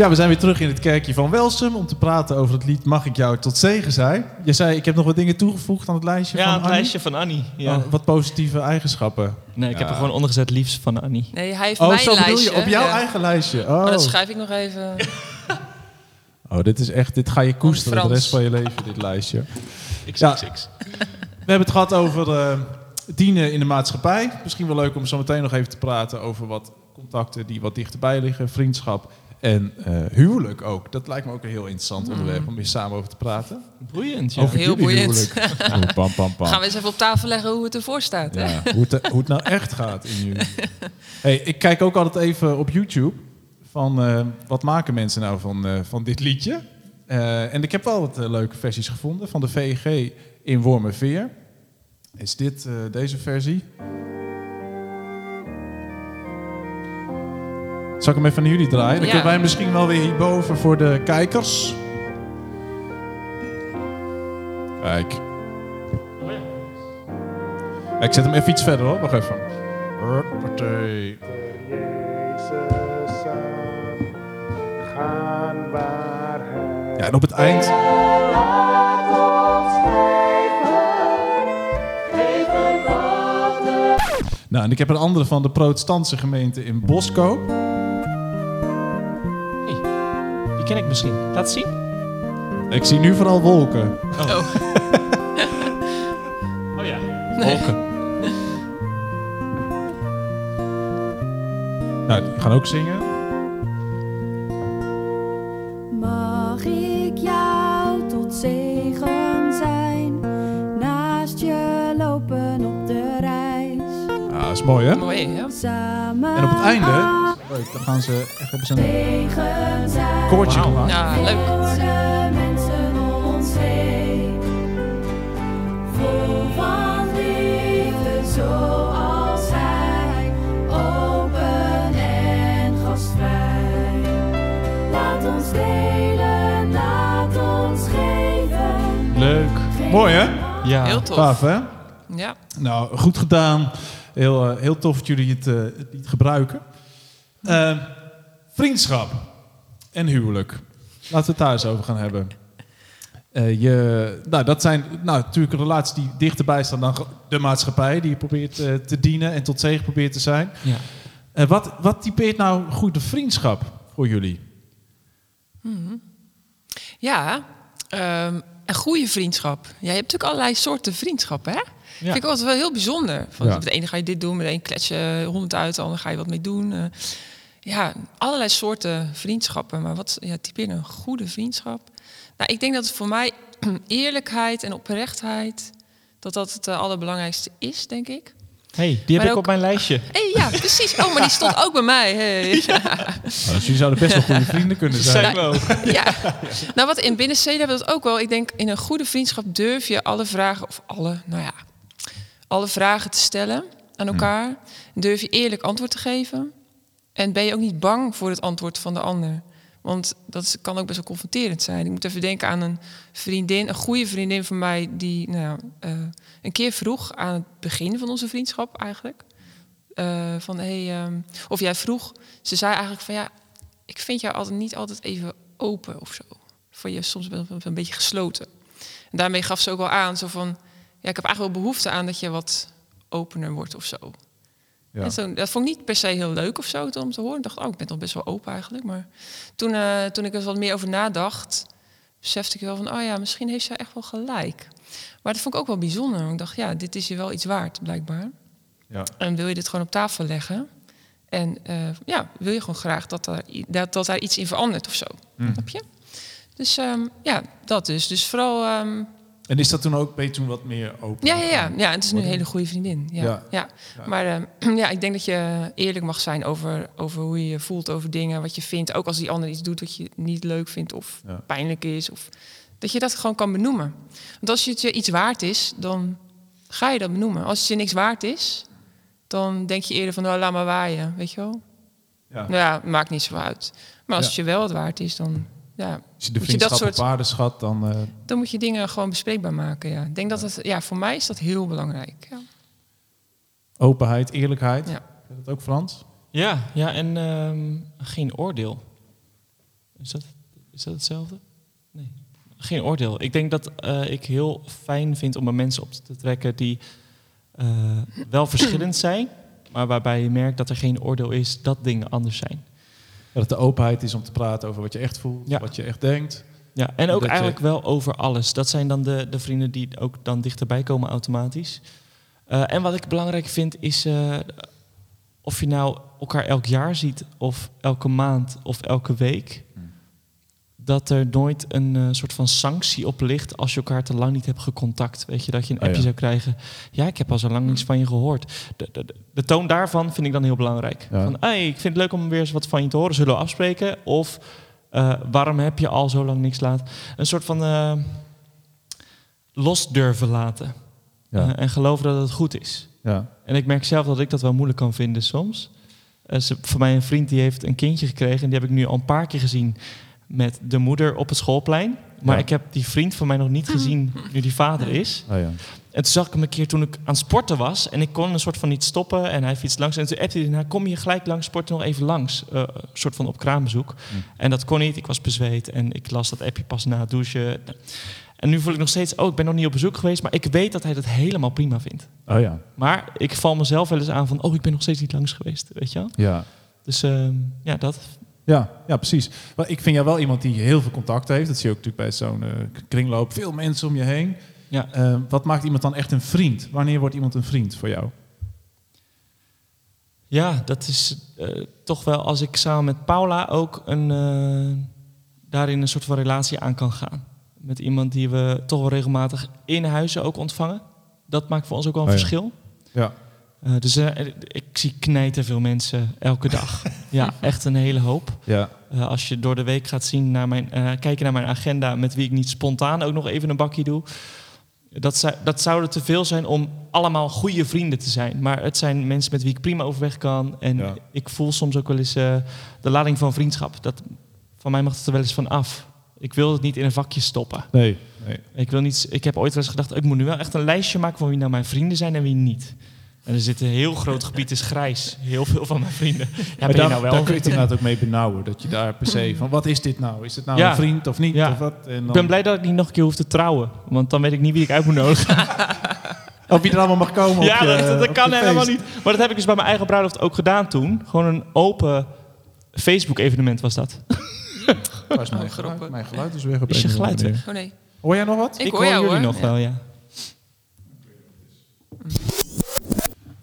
Ja, we zijn weer terug in het kerkje van Welsum om te praten over het lied Mag ik jou tot zegen zijn. Je zei, ik heb nog wat dingen toegevoegd aan het lijstje Ja, van het Annie. lijstje van Annie. Ja. Oh, wat positieve eigenschappen. Nee, ik heb Ja. er gewoon ondergezet liefst van Annie. Nee, hij heeft Oh, mijn zo bedoel lijstje. je, op jouw ja. eigen lijstje. Oh. Dat schrijf ik nog even. [laughs] oh, dit is echt, dit ga je koesteren de rest van je leven, dit lijstje. [laughs] XXX. We hebben het gehad over eh, dienen in de maatschappij. Misschien wel leuk om zo meteen nog even te praten over wat contacten die wat dichterbij liggen, vriendschap en eh, huwelijk ook. Dat lijkt me ook een heel interessant onderwerp om hier samen over te praten. Boeiend, ja. Over Heel jullie boeiend. huwelijk. [laughs] Oh, pam, pam, pam. Gaan we eens even op tafel leggen hoe het ervoor staat. Hè? Ja, [laughs] hoe, het, hoe het nou echt gaat in jullie. [laughs] Hey, ik kijk ook altijd even op YouTube van eh, wat maken mensen nou van, eh, van dit liedje. Eh, en ik heb wel wat eh, leuke versies gevonden van de VEG in Wormerveer. Is dit eh, deze versie? Zal ik hem even naar jullie draaien? Dan Ja. kunnen wij hem misschien wel weer hierboven voor de kijkers. Kijk. Ja, Ik zet hem even iets verder hoor, wacht even. Huppatee. Ja, en op het eind. Nou, en ik heb een andere van de protestantse gemeente in Bosco. Ken ik misschien. Laat zien. Ik zie nu vooral wolken. Oh. oh [laughs] ja. Wolken. Nou, die gaan ook zingen. Mag ik jou tot zegen zijn, naast je lopen op de reis. Ja, dat is mooi hè? Mooi, ja. Samen En op het einde, Leuk, dan gaan ze echt hebben ze een koortje wow. gemaakt. Leuk. mensen om ons zo als van hij. Open en gastvrij. Laat ons delen, laat ons geven. Leuk. Mooi hè? Ja, heel tof. Gaaf, hè? Ja. Nou, goed gedaan. Heel, eh, heel tof dat jullie het, eh, het gebruiken. Eh, vriendschap en huwelijk. Laten we het daar eens over gaan hebben. Eh, je, nou, dat zijn nou, natuurlijk relaties die dichterbij staan dan de maatschappij... die je probeert eh, te dienen en tot zegen probeert te zijn. Ja. Wat, wat typeert nou goede vriendschap voor jullie? Mhm. Ja, ehm, een goede vriendschap. Ja, je hebt natuurlijk allerlei soorten vriendschappen, hè? Vind ik altijd wel heel bijzonder. Van. Met de ene ga je dit doen, met de een klets je honderd uit, ander ga je wat mee doen. Eh, ja, allerlei soorten vriendschappen. Maar wat ja, typeert een goede vriendschap? Nou, ik denk dat het voor mij [clears throat] eerlijkheid en oprechtheid... dat dat het eh, allerbelangrijkste is, denk ik. hey, die heb Maar ik ook- op mijn lijstje. [laughs] Hey, ja, precies. Oh, maar die stond ook bij mij. Hey. [laughs] Ja. Nou, dus jullie zouden best wel goede vrienden kunnen zijn. Ook. Ja. Nou, wat in binnensteden hebben we dat ook wel. Ik denk, in een goede vriendschap durf je alle vragen, of alle, nou ja, alle vragen te stellen aan elkaar. Durf je eerlijk antwoord te geven. En ben je ook niet bang voor het antwoord van de ander. Want dat is- kan ook best wel confronterend zijn. Ik moet even denken aan een vriendin, een goede vriendin van mij, die nou, eh, een keer vroeg aan het begin van onze vriendschap eigenlijk. eh, van hey, ehm, of jij vroeg, ze zei eigenlijk van ja, ik vind jou altijd niet altijd even open of zo. Voor je soms wel een beetje gesloten. En daarmee gaf ze ook wel aan, zo van, ja, ik heb eigenlijk wel behoefte aan dat je wat opener wordt of zo. Ja. En zo, dat vond ik niet per se heel leuk of zo om te horen. Ik dacht, oh, ik ben toch best wel open eigenlijk. Maar toen, eh, toen ik er wat meer over nadacht, besefte ik wel van, oh ja, misschien heeft zij echt wel gelijk. Maar dat vond ik ook wel bijzonder. want Ik dacht, ja, dit is je wel iets waard, blijkbaar. Ja. En wil je dit gewoon op tafel leggen? En eh, ja, wil je gewoon graag dat, er, i- dat, dat daar iets in verandert of zo. Mm. Snap je? Dus ehm, ja, dat dus. Dus vooral... ehm, En is dat toen ook, ben je toen wat meer open? ja, ja, ja. ja, het is nu een hele goede vriendin. Ja, Ja. Maar ehm, [clears throat] ja, ik denk dat je eerlijk mag zijn over, over hoe je je voelt over dingen, wat je vindt. Ook als die ander iets doet wat je niet leuk vindt of Ja. pijnlijk is. Of, dat je dat gewoon kan benoemen. Want als het je iets waard is, dan ga je dat benoemen. Als het je niks waard is, dan denk je eerder van, nou, laat maar waaien, weet je wel. Ja. Nou ja, maakt niet zo uit. Maar als het je wel wat waard is, dan, ja, Als je de je dat vriendschap soort op waarde schat, dan... eh, dan moet je dingen gewoon bespreekbaar maken. Ja. Ik denk dat het, ja, voor mij is dat heel belangrijk. Ja. openheid, eerlijkheid. Ja. Je dat ook Frans? Ja, ja en ehm, geen oordeel. Is dat, is dat hetzelfde? Nee. Geen oordeel. Ik denk dat eh, ik heel fijn vind om mensen op te trekken die eh, wel verschillend zijn, maar waarbij je merkt dat er geen oordeel is dat dingen anders zijn. Dat het de openheid is om te praten over wat je echt voelt, Ja. wat je echt denkt. Ja, en ook je- eigenlijk wel over alles. Dat zijn dan de, de vrienden die ook dan dichterbij komen automatisch. Eh, en wat ik belangrijk vind is eh, of je nou elkaar elk jaar ziet, of elke maand, of elke week. Dat er nooit een eh, soort van sanctie op ligt als je elkaar te lang niet hebt gecontact. Weet je, dat je een Oh, appje ja. zou krijgen. Ja, ik heb al zo lang niets van je gehoord. De, de, de- toon daarvan vind ik dan heel belangrijk. Ja. Van, hey, ik vind het leuk om weer eens wat van je te horen. Zullen we afspreken? Of eh, waarom heb je al zo lang niks laten? Een soort van eh, los durven laten. Ja. En geloven dat het goed is. Ja. En ik merk zelf dat ik dat wel moeilijk kan vinden soms. Voor mij een vriend die heeft een kindje gekregen. En die heb ik nu al een paar keer gezien met de moeder op het schoolplein. Maar Ja. ik heb die vriend van mij nog niet gezien nu die vader is. Oh, ja. En toen zag ik hem een keer toen ik aan het sporten was. En ik kon een soort van niet stoppen. En hij fietst langs. En toen appte hij, nou, kom je gelijk langs sporten nog even langs. Eh, Een soort van op kraambezoek. En dat kon niet. Ik was bezweet. En ik las dat appje pas na het douchen. En nu voel ik nog steeds, oh, ik ben nog niet op bezoek geweest. Maar ik weet dat hij dat helemaal prima vindt. Oh ja. Maar ik val mezelf wel eens aan van, oh, ik ben nog steeds niet langs geweest. Weet je wel? Ja. Dus ehm, ja, dat. Ja, ja, precies. Maar ik vind jou wel iemand die heel veel contact heeft. Dat zie je ook natuurlijk bij zo'n eh, kringloop. Veel mensen om je heen. Ja. Eh, wat maakt iemand dan echt een vriend? Wanneer wordt iemand een vriend voor jou? Ja, dat is eh, toch wel als ik samen met Paula ook een, daarin een soort van relatie aan kan gaan. Met iemand die we toch wel regelmatig in huizen ook ontvangen. Dat maakt voor ons ook wel een Oh ja. verschil. Ja. Eh, dus eh, ik zie knijten veel mensen elke dag. [laughs] ja, echt een hele hoop. Ja. Eh, als je door de week gaat zien naar mijn, eh, kijken naar mijn agenda, met wie ik niet spontaan ook nog even een bakje doe. Dat, zou, dat zouden te veel zijn om allemaal goede vrienden te zijn. Maar het zijn mensen met wie ik prima overweg kan. En Ja. ik voel soms ook wel eens eh, de lading van vriendschap. Dat, van mij mag het er wel eens van af. Ik wil het niet in een vakje stoppen. Nee, nee. Ik, wil niet, ik heb ooit wel eens gedacht, ik moet nu wel echt een lijstje maken van wie nou mijn vrienden zijn en wie niet. En er zit een heel groot gebied is grijs. Heel veel van mijn vrienden. Ja, maar ben je daar, nou wel? daar kun je het inderdaad ook mee benauwen. Dat je daar per se van, wat is dit nou? Is het nou Ja. een vriend of niet? Ja. Of wat? En Ik dan, ben blij dat ik niet nog een keer hoef te trouwen. Want dan weet ik niet wie ik uit moet nodigen. [laughs] Of je er allemaal mag komen [laughs] ja, op je, dat, dat op kan helemaal niet. Maar dat heb ik dus bij mijn eigen bruiloft ook gedaan toen. Gewoon een open Facebook-evenement was dat. Waar is mijn, Oh, geluid? mijn geluid is weg op Is je geluid manier. Oh nee. Hoor jij nog wat? Ik hoor jou, jullie hoor. nog Ja. wel, ja.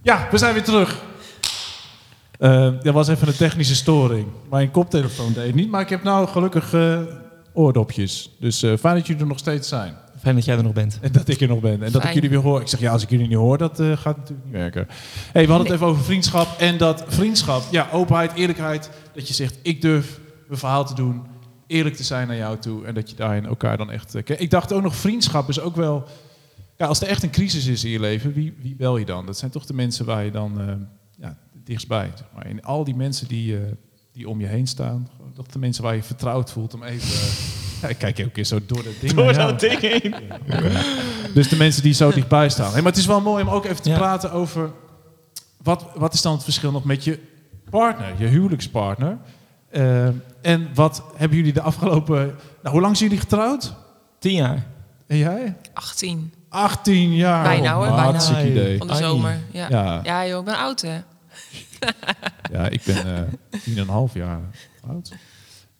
Ja, we zijn weer terug. Eh er was even een technische storing. Mijn koptelefoon deed niet, maar ik heb nou gelukkig eh, oordopjes. Dus eh, fijn dat jullie er nog steeds zijn. Fijn dat jij er nog bent. En dat ik er nog ben. En dat ik jullie weer hoor. Ik zeg, ja, als ik jullie niet hoor, dat eh, gaat natuurlijk niet werken. Hey, we hadden het even over vriendschap. En dat vriendschap, ja, openheid, eerlijkheid. Dat je zegt, ik durf mijn verhaal te doen. Eerlijk te zijn naar jou toe. En dat je daarin elkaar dan echt... ik dacht ook nog, vriendschap is ook wel... Ja, als er echt een crisis is in je leven, wie, wie bel je dan? Dat zijn toch de mensen waar je dan eh, ja, dichtstbij... Zeg maar. En al die mensen die, eh, die om je heen staan. Dat de mensen waar je vertrouwd voelt om even... eh, ja, ik kijk elke keer zo door dat ding. [laughs] Door dat ding heen. Dus de mensen die zo dichtbij staan. Hey, maar het is wel mooi om ook even te Ja. praten over... Wat, wat is dan het verschil nog met je partner, je huwelijkspartner? En wat hebben jullie de afgelopen... Nou, hoe lang zijn jullie getrouwd? Tien jaar. En jij? 18 18 jaar. Bijna, hoor, Oh, bijna. Hartstikke idee. van de zomer. Ja. Ja, ja, joh, ik ben oud hè. [laughs] ja, ik ben eh 10,5 jaar oud.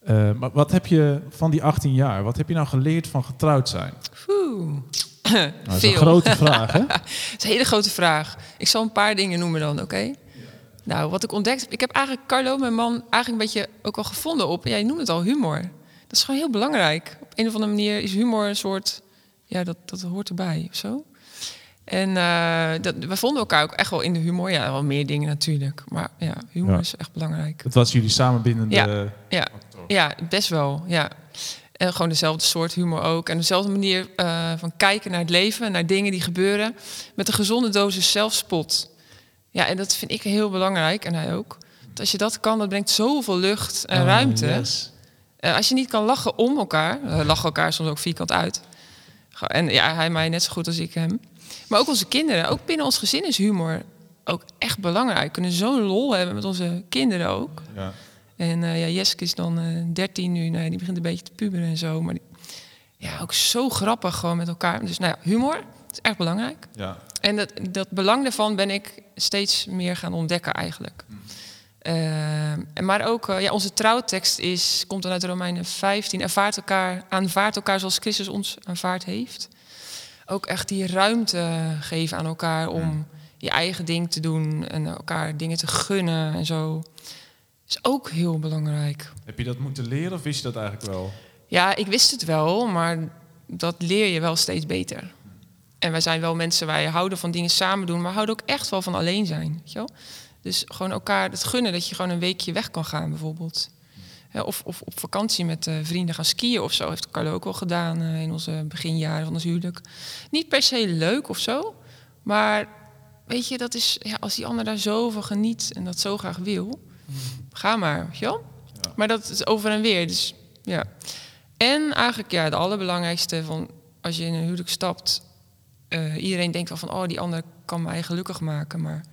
Eh, maar wat heb je van die 18 jaar, wat heb je nou geleerd van getrouwd zijn? Oeh. Nou, dat is Veel. een grote vraag, hè? [laughs] Is een hele grote vraag. Ik zal een paar dingen noemen dan, oké? Nou, wat ik ontdekt heb... Ik heb eigenlijk Carlo, mijn man, eigenlijk een beetje ook al gevonden op... Jij noemt het al humor. Dat is gewoon heel belangrijk. Op een of andere manier is humor een soort... Ja, dat, dat hoort erbij of zo. En eh, dat, we vonden elkaar ook echt wel in de humor. Ja, wel meer dingen natuurlijk. Maar ja, humor Ja. is echt belangrijk. Het was jullie samenbindende... Ja. Ja, ja, best wel. Ja. En gewoon dezelfde soort humor ook. En dezelfde manier eh, van kijken naar het leven, naar dingen die gebeuren. Met een gezonde dosis zelfspot. Ja, en dat vind ik heel belangrijk. En hij ook. Want als je dat kan, dat brengt zoveel lucht en Oh, ruimte. yes. Eh, als je niet kan lachen om elkaar, lachen elkaar soms ook vierkant uit. En ja, hij mij net zo goed als ik hem. Maar ook onze kinderen, ook binnen ons gezin is humor ook echt belangrijk. We kunnen zo'n lol hebben met onze kinderen ook. Ja. En eh, ja, Jeske is dan eh 13 nu, nou, die begint een beetje te puberen en zo. Maar die, ja, ook zo grappig gewoon met elkaar. Dus nou ja, humor is echt belangrijk. Ja. En dat, dat belang daarvan ben ik steeds meer gaan ontdekken eigenlijk. Eh, en maar ook, eh, ja, onze trouwtekst is, komt dan uit Romeinen 15. Ervaart elkaar, aanvaardt elkaar zoals Christus ons aanvaard heeft. Ook echt die ruimte geven aan elkaar om je eigen ding te doen en elkaar dingen te gunnen en zo. Is ook heel belangrijk. Heb je dat moeten leren of wist je dat eigenlijk wel? Ja, ik wist het wel, maar dat leer je wel steeds beter. En wij zijn wel mensen, wij houden van dingen samen doen, maar houden ook echt wel van alleen zijn. Weet je wel? Dus gewoon elkaar het gunnen dat je gewoon een weekje weg kan gaan, bijvoorbeeld. Of, of op vakantie met eh, vrienden gaan skiën of zo. Heeft Carlo ook wel gedaan eh, in onze beginjaren van ons huwelijk. Niet per se leuk of zo, maar weet je, dat is ja, als die ander daar zo van geniet en dat zo graag wil, ga maar, weet je wel? Maar dat is over en weer, dus ja. En eigenlijk ja, de allerbelangrijkste van als je in een huwelijk stapt, eh, iedereen denkt wel van, oh, die ander kan mij gelukkig maken, maar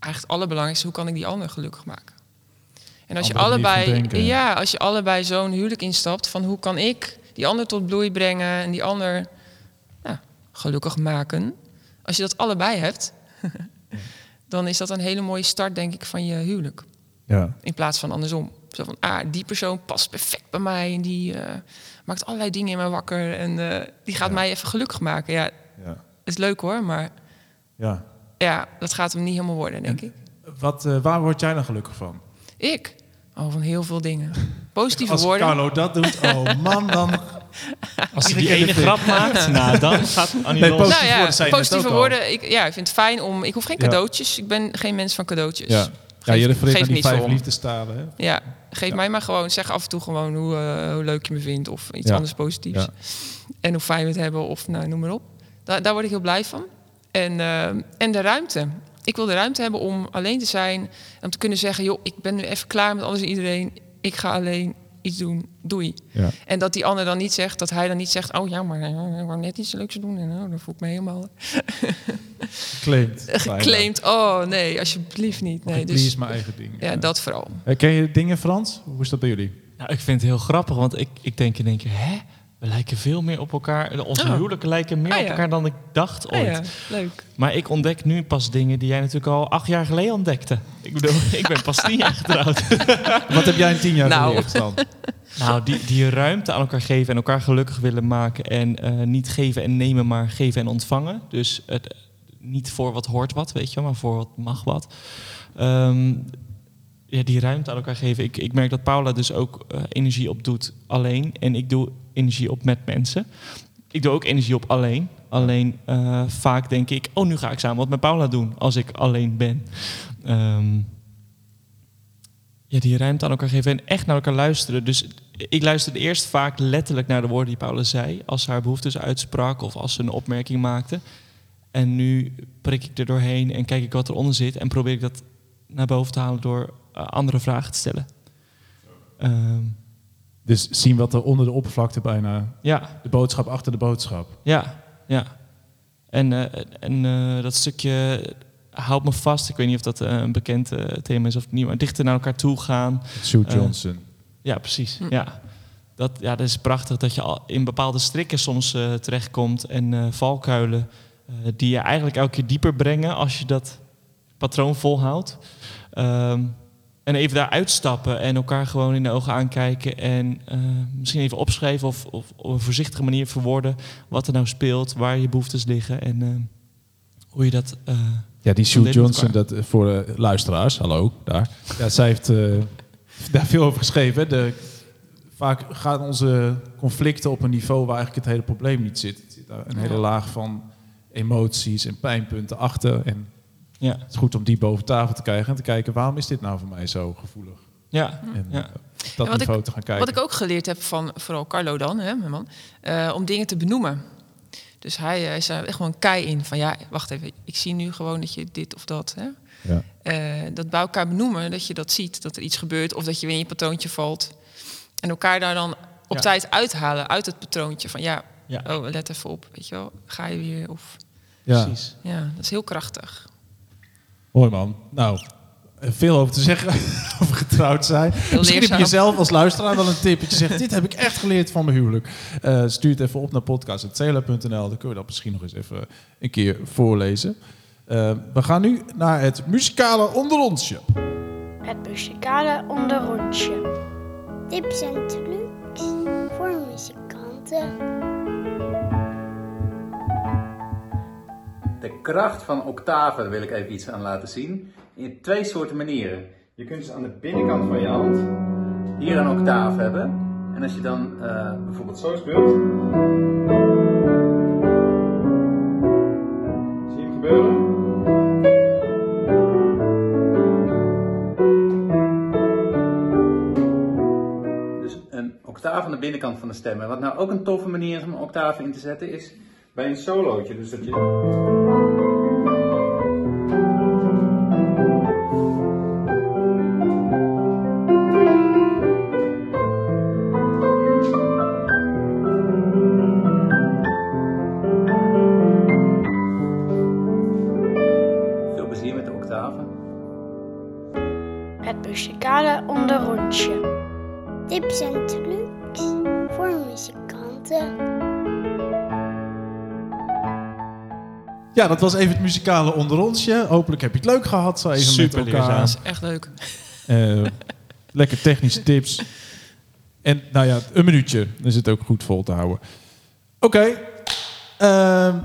eigenlijk het allerbelangrijkste, hoe kan ik die ander gelukkig maken? En als je Andere allebei, ja, als je allebei zo'n huwelijk instapt, van hoe kan ik die ander tot bloei brengen en die ander ja, gelukkig maken. Als je dat allebei hebt, [laughs] dan is dat een hele mooie start, denk ik, van je huwelijk. Ja. In plaats van andersom. Zo van, ah, die persoon past perfect bij mij en die eh, maakt allerlei dingen in mij wakker en eh, die gaat mij even gelukkig maken. Ja, Ja. is leuk hoor, maar ja. Ja, dat gaat hem niet helemaal worden, denk ik. Wat, eh, waar word jij dan gelukkig van? Ik? Oh, van heel veel dingen. [laughs] Positieve Als woorden. Carlo dat doet, oh man, dan... [laughs] Als hij die ene grap maakt, [laughs] nou, dan gaat Annie Nee, los. positieve nou ja, woorden zei je net positieve woorden. Ik, ja, ik vind het fijn om... Ik hoef geen Ja. cadeautjes. Ik ben geen mens van cadeautjes. Ja, ja je Geef- refereert geef naar die vijf liefdestalen, hè? Ja, geef Ja. mij maar gewoon. Zeg af en toe gewoon hoe, eh, hoe leuk je me vindt. Of iets Ja. anders positiefs. Ja. En hoe fijn we het hebben. Of nou, noem maar op. Daar, daar word ik heel blij van. En, eh, en de ruimte. Ik wil de ruimte hebben om alleen te zijn. Om te kunnen zeggen, joh, ik ben nu even klaar met alles en iedereen. Ik ga alleen iets doen, doei. Ja. En dat die ander dan niet zegt, dat hij dan niet zegt... oh ja, maar eh, ik wou net iets leuks doen. En oh, dan voel ik me helemaal [laughs] [laughs] geclaimd. Oh nee, alsjeblieft niet. Nee, Nee, dus, is mijn eigen ding. ja, dat vooral. Eh, Ken je dingen Frans? Hoe is dat bij jullie? Nou, ik vind het heel grappig, want ik, ik denk in één keer, hè? We lijken veel meer op elkaar. Onze Oh. huwelijken lijken meer Ah, op elkaar dan ik dacht Ah, ooit. ja, leuk. Maar ik ontdek nu pas dingen die jij natuurlijk al acht jaar geleden ontdekte. Ik bedoel, [laughs] ik ben pas tien jaar getrouwd. [laughs] Wat heb jij in tien jaar Nou. geleerd dan? [laughs] Nou, die, die ruimte aan elkaar geven en elkaar gelukkig willen maken. En eh, niet geven en nemen, maar geven en ontvangen. Dus het, niet voor wat hoort wat, weet je wel, maar voor wat mag wat. Ehm, ja, die ruimte aan elkaar geven. Ik, ik merk dat Paula dus ook eh, energie op doet alleen. En ik doe energie op met mensen. Ik doe ook energie op alleen. Alleen eh, vaak denk ik, oh, nu ga ik samen wat met Paula doen als ik alleen ben. Ehm, ja, die ruimte aan elkaar geven en echt naar elkaar luisteren. Dus ik luisterde eerst vaak letterlijk naar de woorden die Paula zei. Als ze haar behoeftes uitsprak of als ze een opmerking maakte. En nu prik ik er doorheen en kijk ik wat eronder zit. En probeer ik dat naar boven te halen door andere vragen te stellen. Ehm, Dus zien wat er onder de oppervlakte bijna... ja, De boodschap achter de boodschap. ja, ja. En, eh, en eh, dat stukje houdt me vast. Ik weet niet of dat eh, een bekend eh, thema is of niet. Maar dichter naar elkaar toe gaan. Sue Eh, Johnson. Ja, precies. Hm. Ja. Dat, ja, dat is prachtig dat je al in bepaalde strikken soms eh, terechtkomt en eh, valkuilen eh, die je eigenlijk elke keer dieper brengen als je dat patroon volhoudt. Ehm, en even daar uitstappen en elkaar gewoon in de ogen aankijken en eh, misschien even opschrijven of, of op een voorzichtige manier verwoorden wat er nou speelt, waar je behoeftes liggen en eh, hoe je dat. eh, Ja, die Sue Johnson, dat voor de luisteraars, hallo, daar. Ja, zij heeft [laughs] daar veel over geschreven. De, vaak gaan onze conflicten op een niveau waar eigenlijk het hele probleem niet zit. Er zit daar een hele laag van emoties en pijnpunten achter. En ja, het is goed om die boven tafel te krijgen en te kijken, waarom is dit nou voor mij zo gevoelig? ja, En Ja. eh, dat Ja, wat niveau te gaan kijken. Wat ik ook geleerd heb van vooral Carlo dan, hè, mijn man, eh, om dingen te benoemen. Dus hij eh, is er echt gewoon kei in van ja, wacht even, ik zie nu gewoon dat je dit of dat. Hè? Ja. Eh, dat bij elkaar benoemen, dat je dat ziet, dat er iets gebeurt of dat je weer in je patroontje valt. En elkaar daar dan op Ja. tijd uithalen uit het patroontje van ja, ja, oh, let even op, weet je wel, ga je weer of ja, precies. ja, dat is heel krachtig. Mooi man. Nou, veel over te zeggen [laughs] over getrouwd zijn. Misschien heb je jezelf als luisteraar wel een tip. Dat je zegt, dit heb ik echt geleerd van mijn huwelijk. Eh, stuur het even op naar podcast.cela.nl. Dan kunnen we dat misschien nog eens even een keer voorlezen. Eh, we gaan nu naar het muzikale onderonsje. Het muzikale onderrondje. Tips en trucs voor muzikanten. De kracht van octaven wil ik even iets aan laten zien. In twee soorten manieren. Je kunt ze aan de binnenkant van je hand hier een octaaf hebben. En als je dan eh, bijvoorbeeld zo speelt. Zie je hem gebeuren? Dus een octaaf aan de binnenkant van de stem. En wat nou ook een toffe manier is om een octaaf in te zetten, is bij een solootje. Dus dat was even het muzikale onderonsje. Hopelijk heb je het leuk gehad. Zo even Super met elkaar. Dat is echt leuk. Eh, lekker technische tips. En nou ja, een minuutje. Dan is het ook goed vol te houden. Oké. ehm,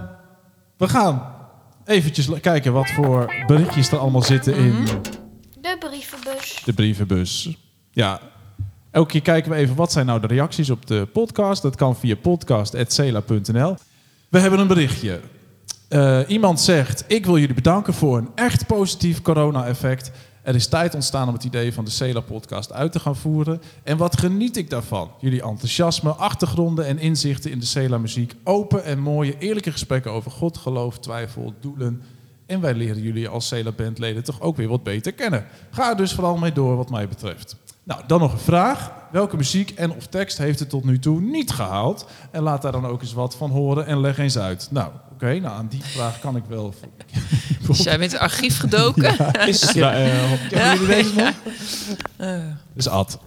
we gaan eventjes kijken wat voor berichtjes er allemaal zitten in De brievenbus. de brievenbus. Ja, elke keer kijken we even wat zijn nou de reacties op de podcast. Dat kan via podcast.cela.nl. We hebben een berichtje. Eh, iemand zegt, ik wil jullie bedanken voor een echt positief corona-effect. Er is tijd ontstaan om het idee van de Cela-podcast uit te gaan voeren. En wat geniet ik daarvan? Jullie enthousiasme, achtergronden en inzichten in de Cela-muziek. Open en mooie, eerlijke gesprekken over God, geloof, twijfel, doelen. En wij leren jullie als Cela-bandleden toch ook weer wat beter kennen. Ga er dus vooral mee door wat mij betreft. Nou, dan nog een vraag. Welke muziek en of tekst heeft het tot nu toe niet gehaald? En laat daar dan ook eens wat van horen en leg eens uit. Nou, oké, nou aan die vraag kan ik wel... Dus [laughs] jij bent in het archief gedoken. Is er, eh, Kennen jullie deze nog? Eh, Dus Ad.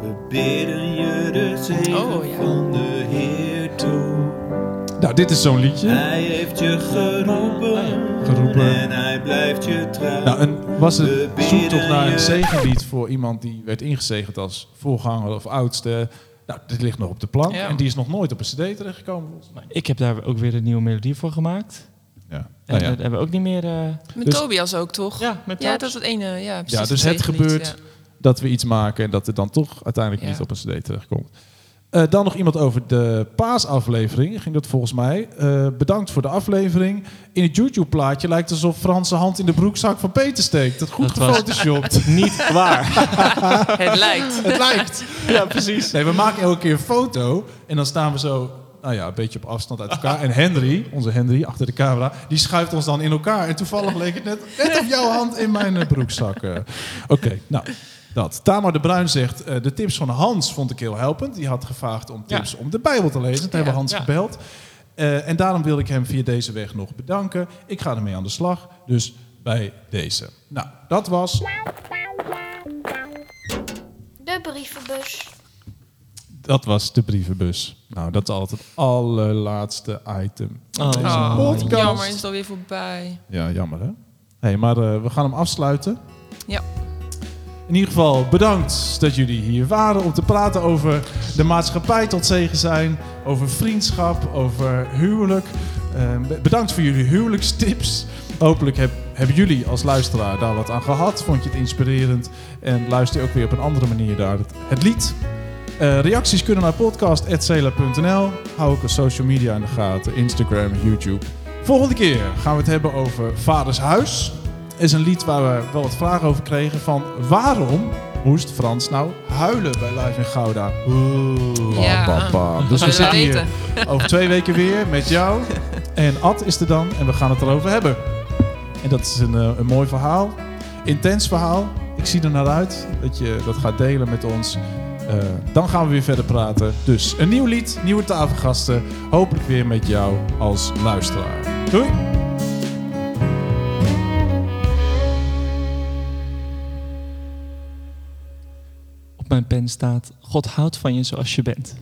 We bidden je de zegen Oh, ja. van de. Nou, dit is zo'n liedje. Hij heeft je geroepen, Geroepen. en hij blijft je trouw. Nou, en was het zoektocht naar een zegenlied voor iemand die werd ingezegend als voorganger of oudste? Nou, dit ligt nog op de plank Ja. en die is nog nooit op een cd terechtgekomen. volgens mij. ik heb daar ook weer een nieuwe melodie voor gemaakt. Ja, En nou ja. dat hebben we ook niet meer... eh, met Dus- Tobias ook, toch? ja, met Ja, dat is het ene. Ja, precies, ja, dus het gebeurt ja. dat we iets maken en dat het dan toch uiteindelijk Ja. niet op een cd terechtkomt. Eh, dan nog iemand over de paasaflevering. Ging dat volgens mij. Eh, bedankt voor de aflevering. In het YouTube-plaatje lijkt het alsof Frans zijn hand in de broekzak van Peter steekt. Dat goed gefotoshopt. [laughs] Niet waar. [laughs] Het lijkt. het lijkt. ja, precies. Nee, we maken elke keer een foto en dan staan we zo, nou ja, een beetje op afstand uit elkaar. En Henry, onze Henry achter de camera, die schuift ons dan in elkaar. En toevallig leek het net, net of jouw hand in mijn broekzak. Oké, nou, dat. Tamar de Bruin zegt, eh, de tips van Hans vond ik heel helpend. Die had gevraagd om tips om de Bijbel te lezen. Toen hebben Hans ja. gebeld. Eh, en daarom wil ik hem via deze weg nog bedanken. Ik ga ermee aan de slag, dus bij deze. Nou, dat was De brievenbus. Dat was de brievenbus. Nou, dat is altijd het allerlaatste item. van Oh. deze Oh, podcast. jammer, is het alweer voorbij. Ja, jammer hè? hey, maar eh, we gaan hem afsluiten. Ja. In ieder geval bedankt dat jullie hier waren om te praten over de maatschappij tot zegen zijn, over vriendschap, over huwelijk. Eh, be- bedankt voor jullie huwelijkstips. Hopelijk heb, hebben jullie als luisteraar daar wat aan gehad. Vond je het inspirerend en luister je ook weer op een andere manier naar het, het lied. Eh, reacties kunnen naar podcast.cela.nl. Hou ook op social media in de gaten, Instagram, YouTube. Volgende keer gaan we het hebben over Vaders Huis. Is een lied waar we wel wat vragen over kregen van waarom moest Frans nou huilen bij Live in Gouda? Oeh, Ja, bam, bam, bam. Dus we zitten hier over twee weken weer met jou. En Ad is er dan en we gaan het erover hebben. En dat is een, eh, een mooi verhaal. Intens verhaal. Ik zie er naar uit dat je dat gaat delen met ons. Eh, dan gaan we weer verder praten. Dus een nieuw lied, nieuwe tafelgasten. Hopelijk weer met jou als luisteraar. Doei! Mijn pen staat... God houdt van je zoals je bent.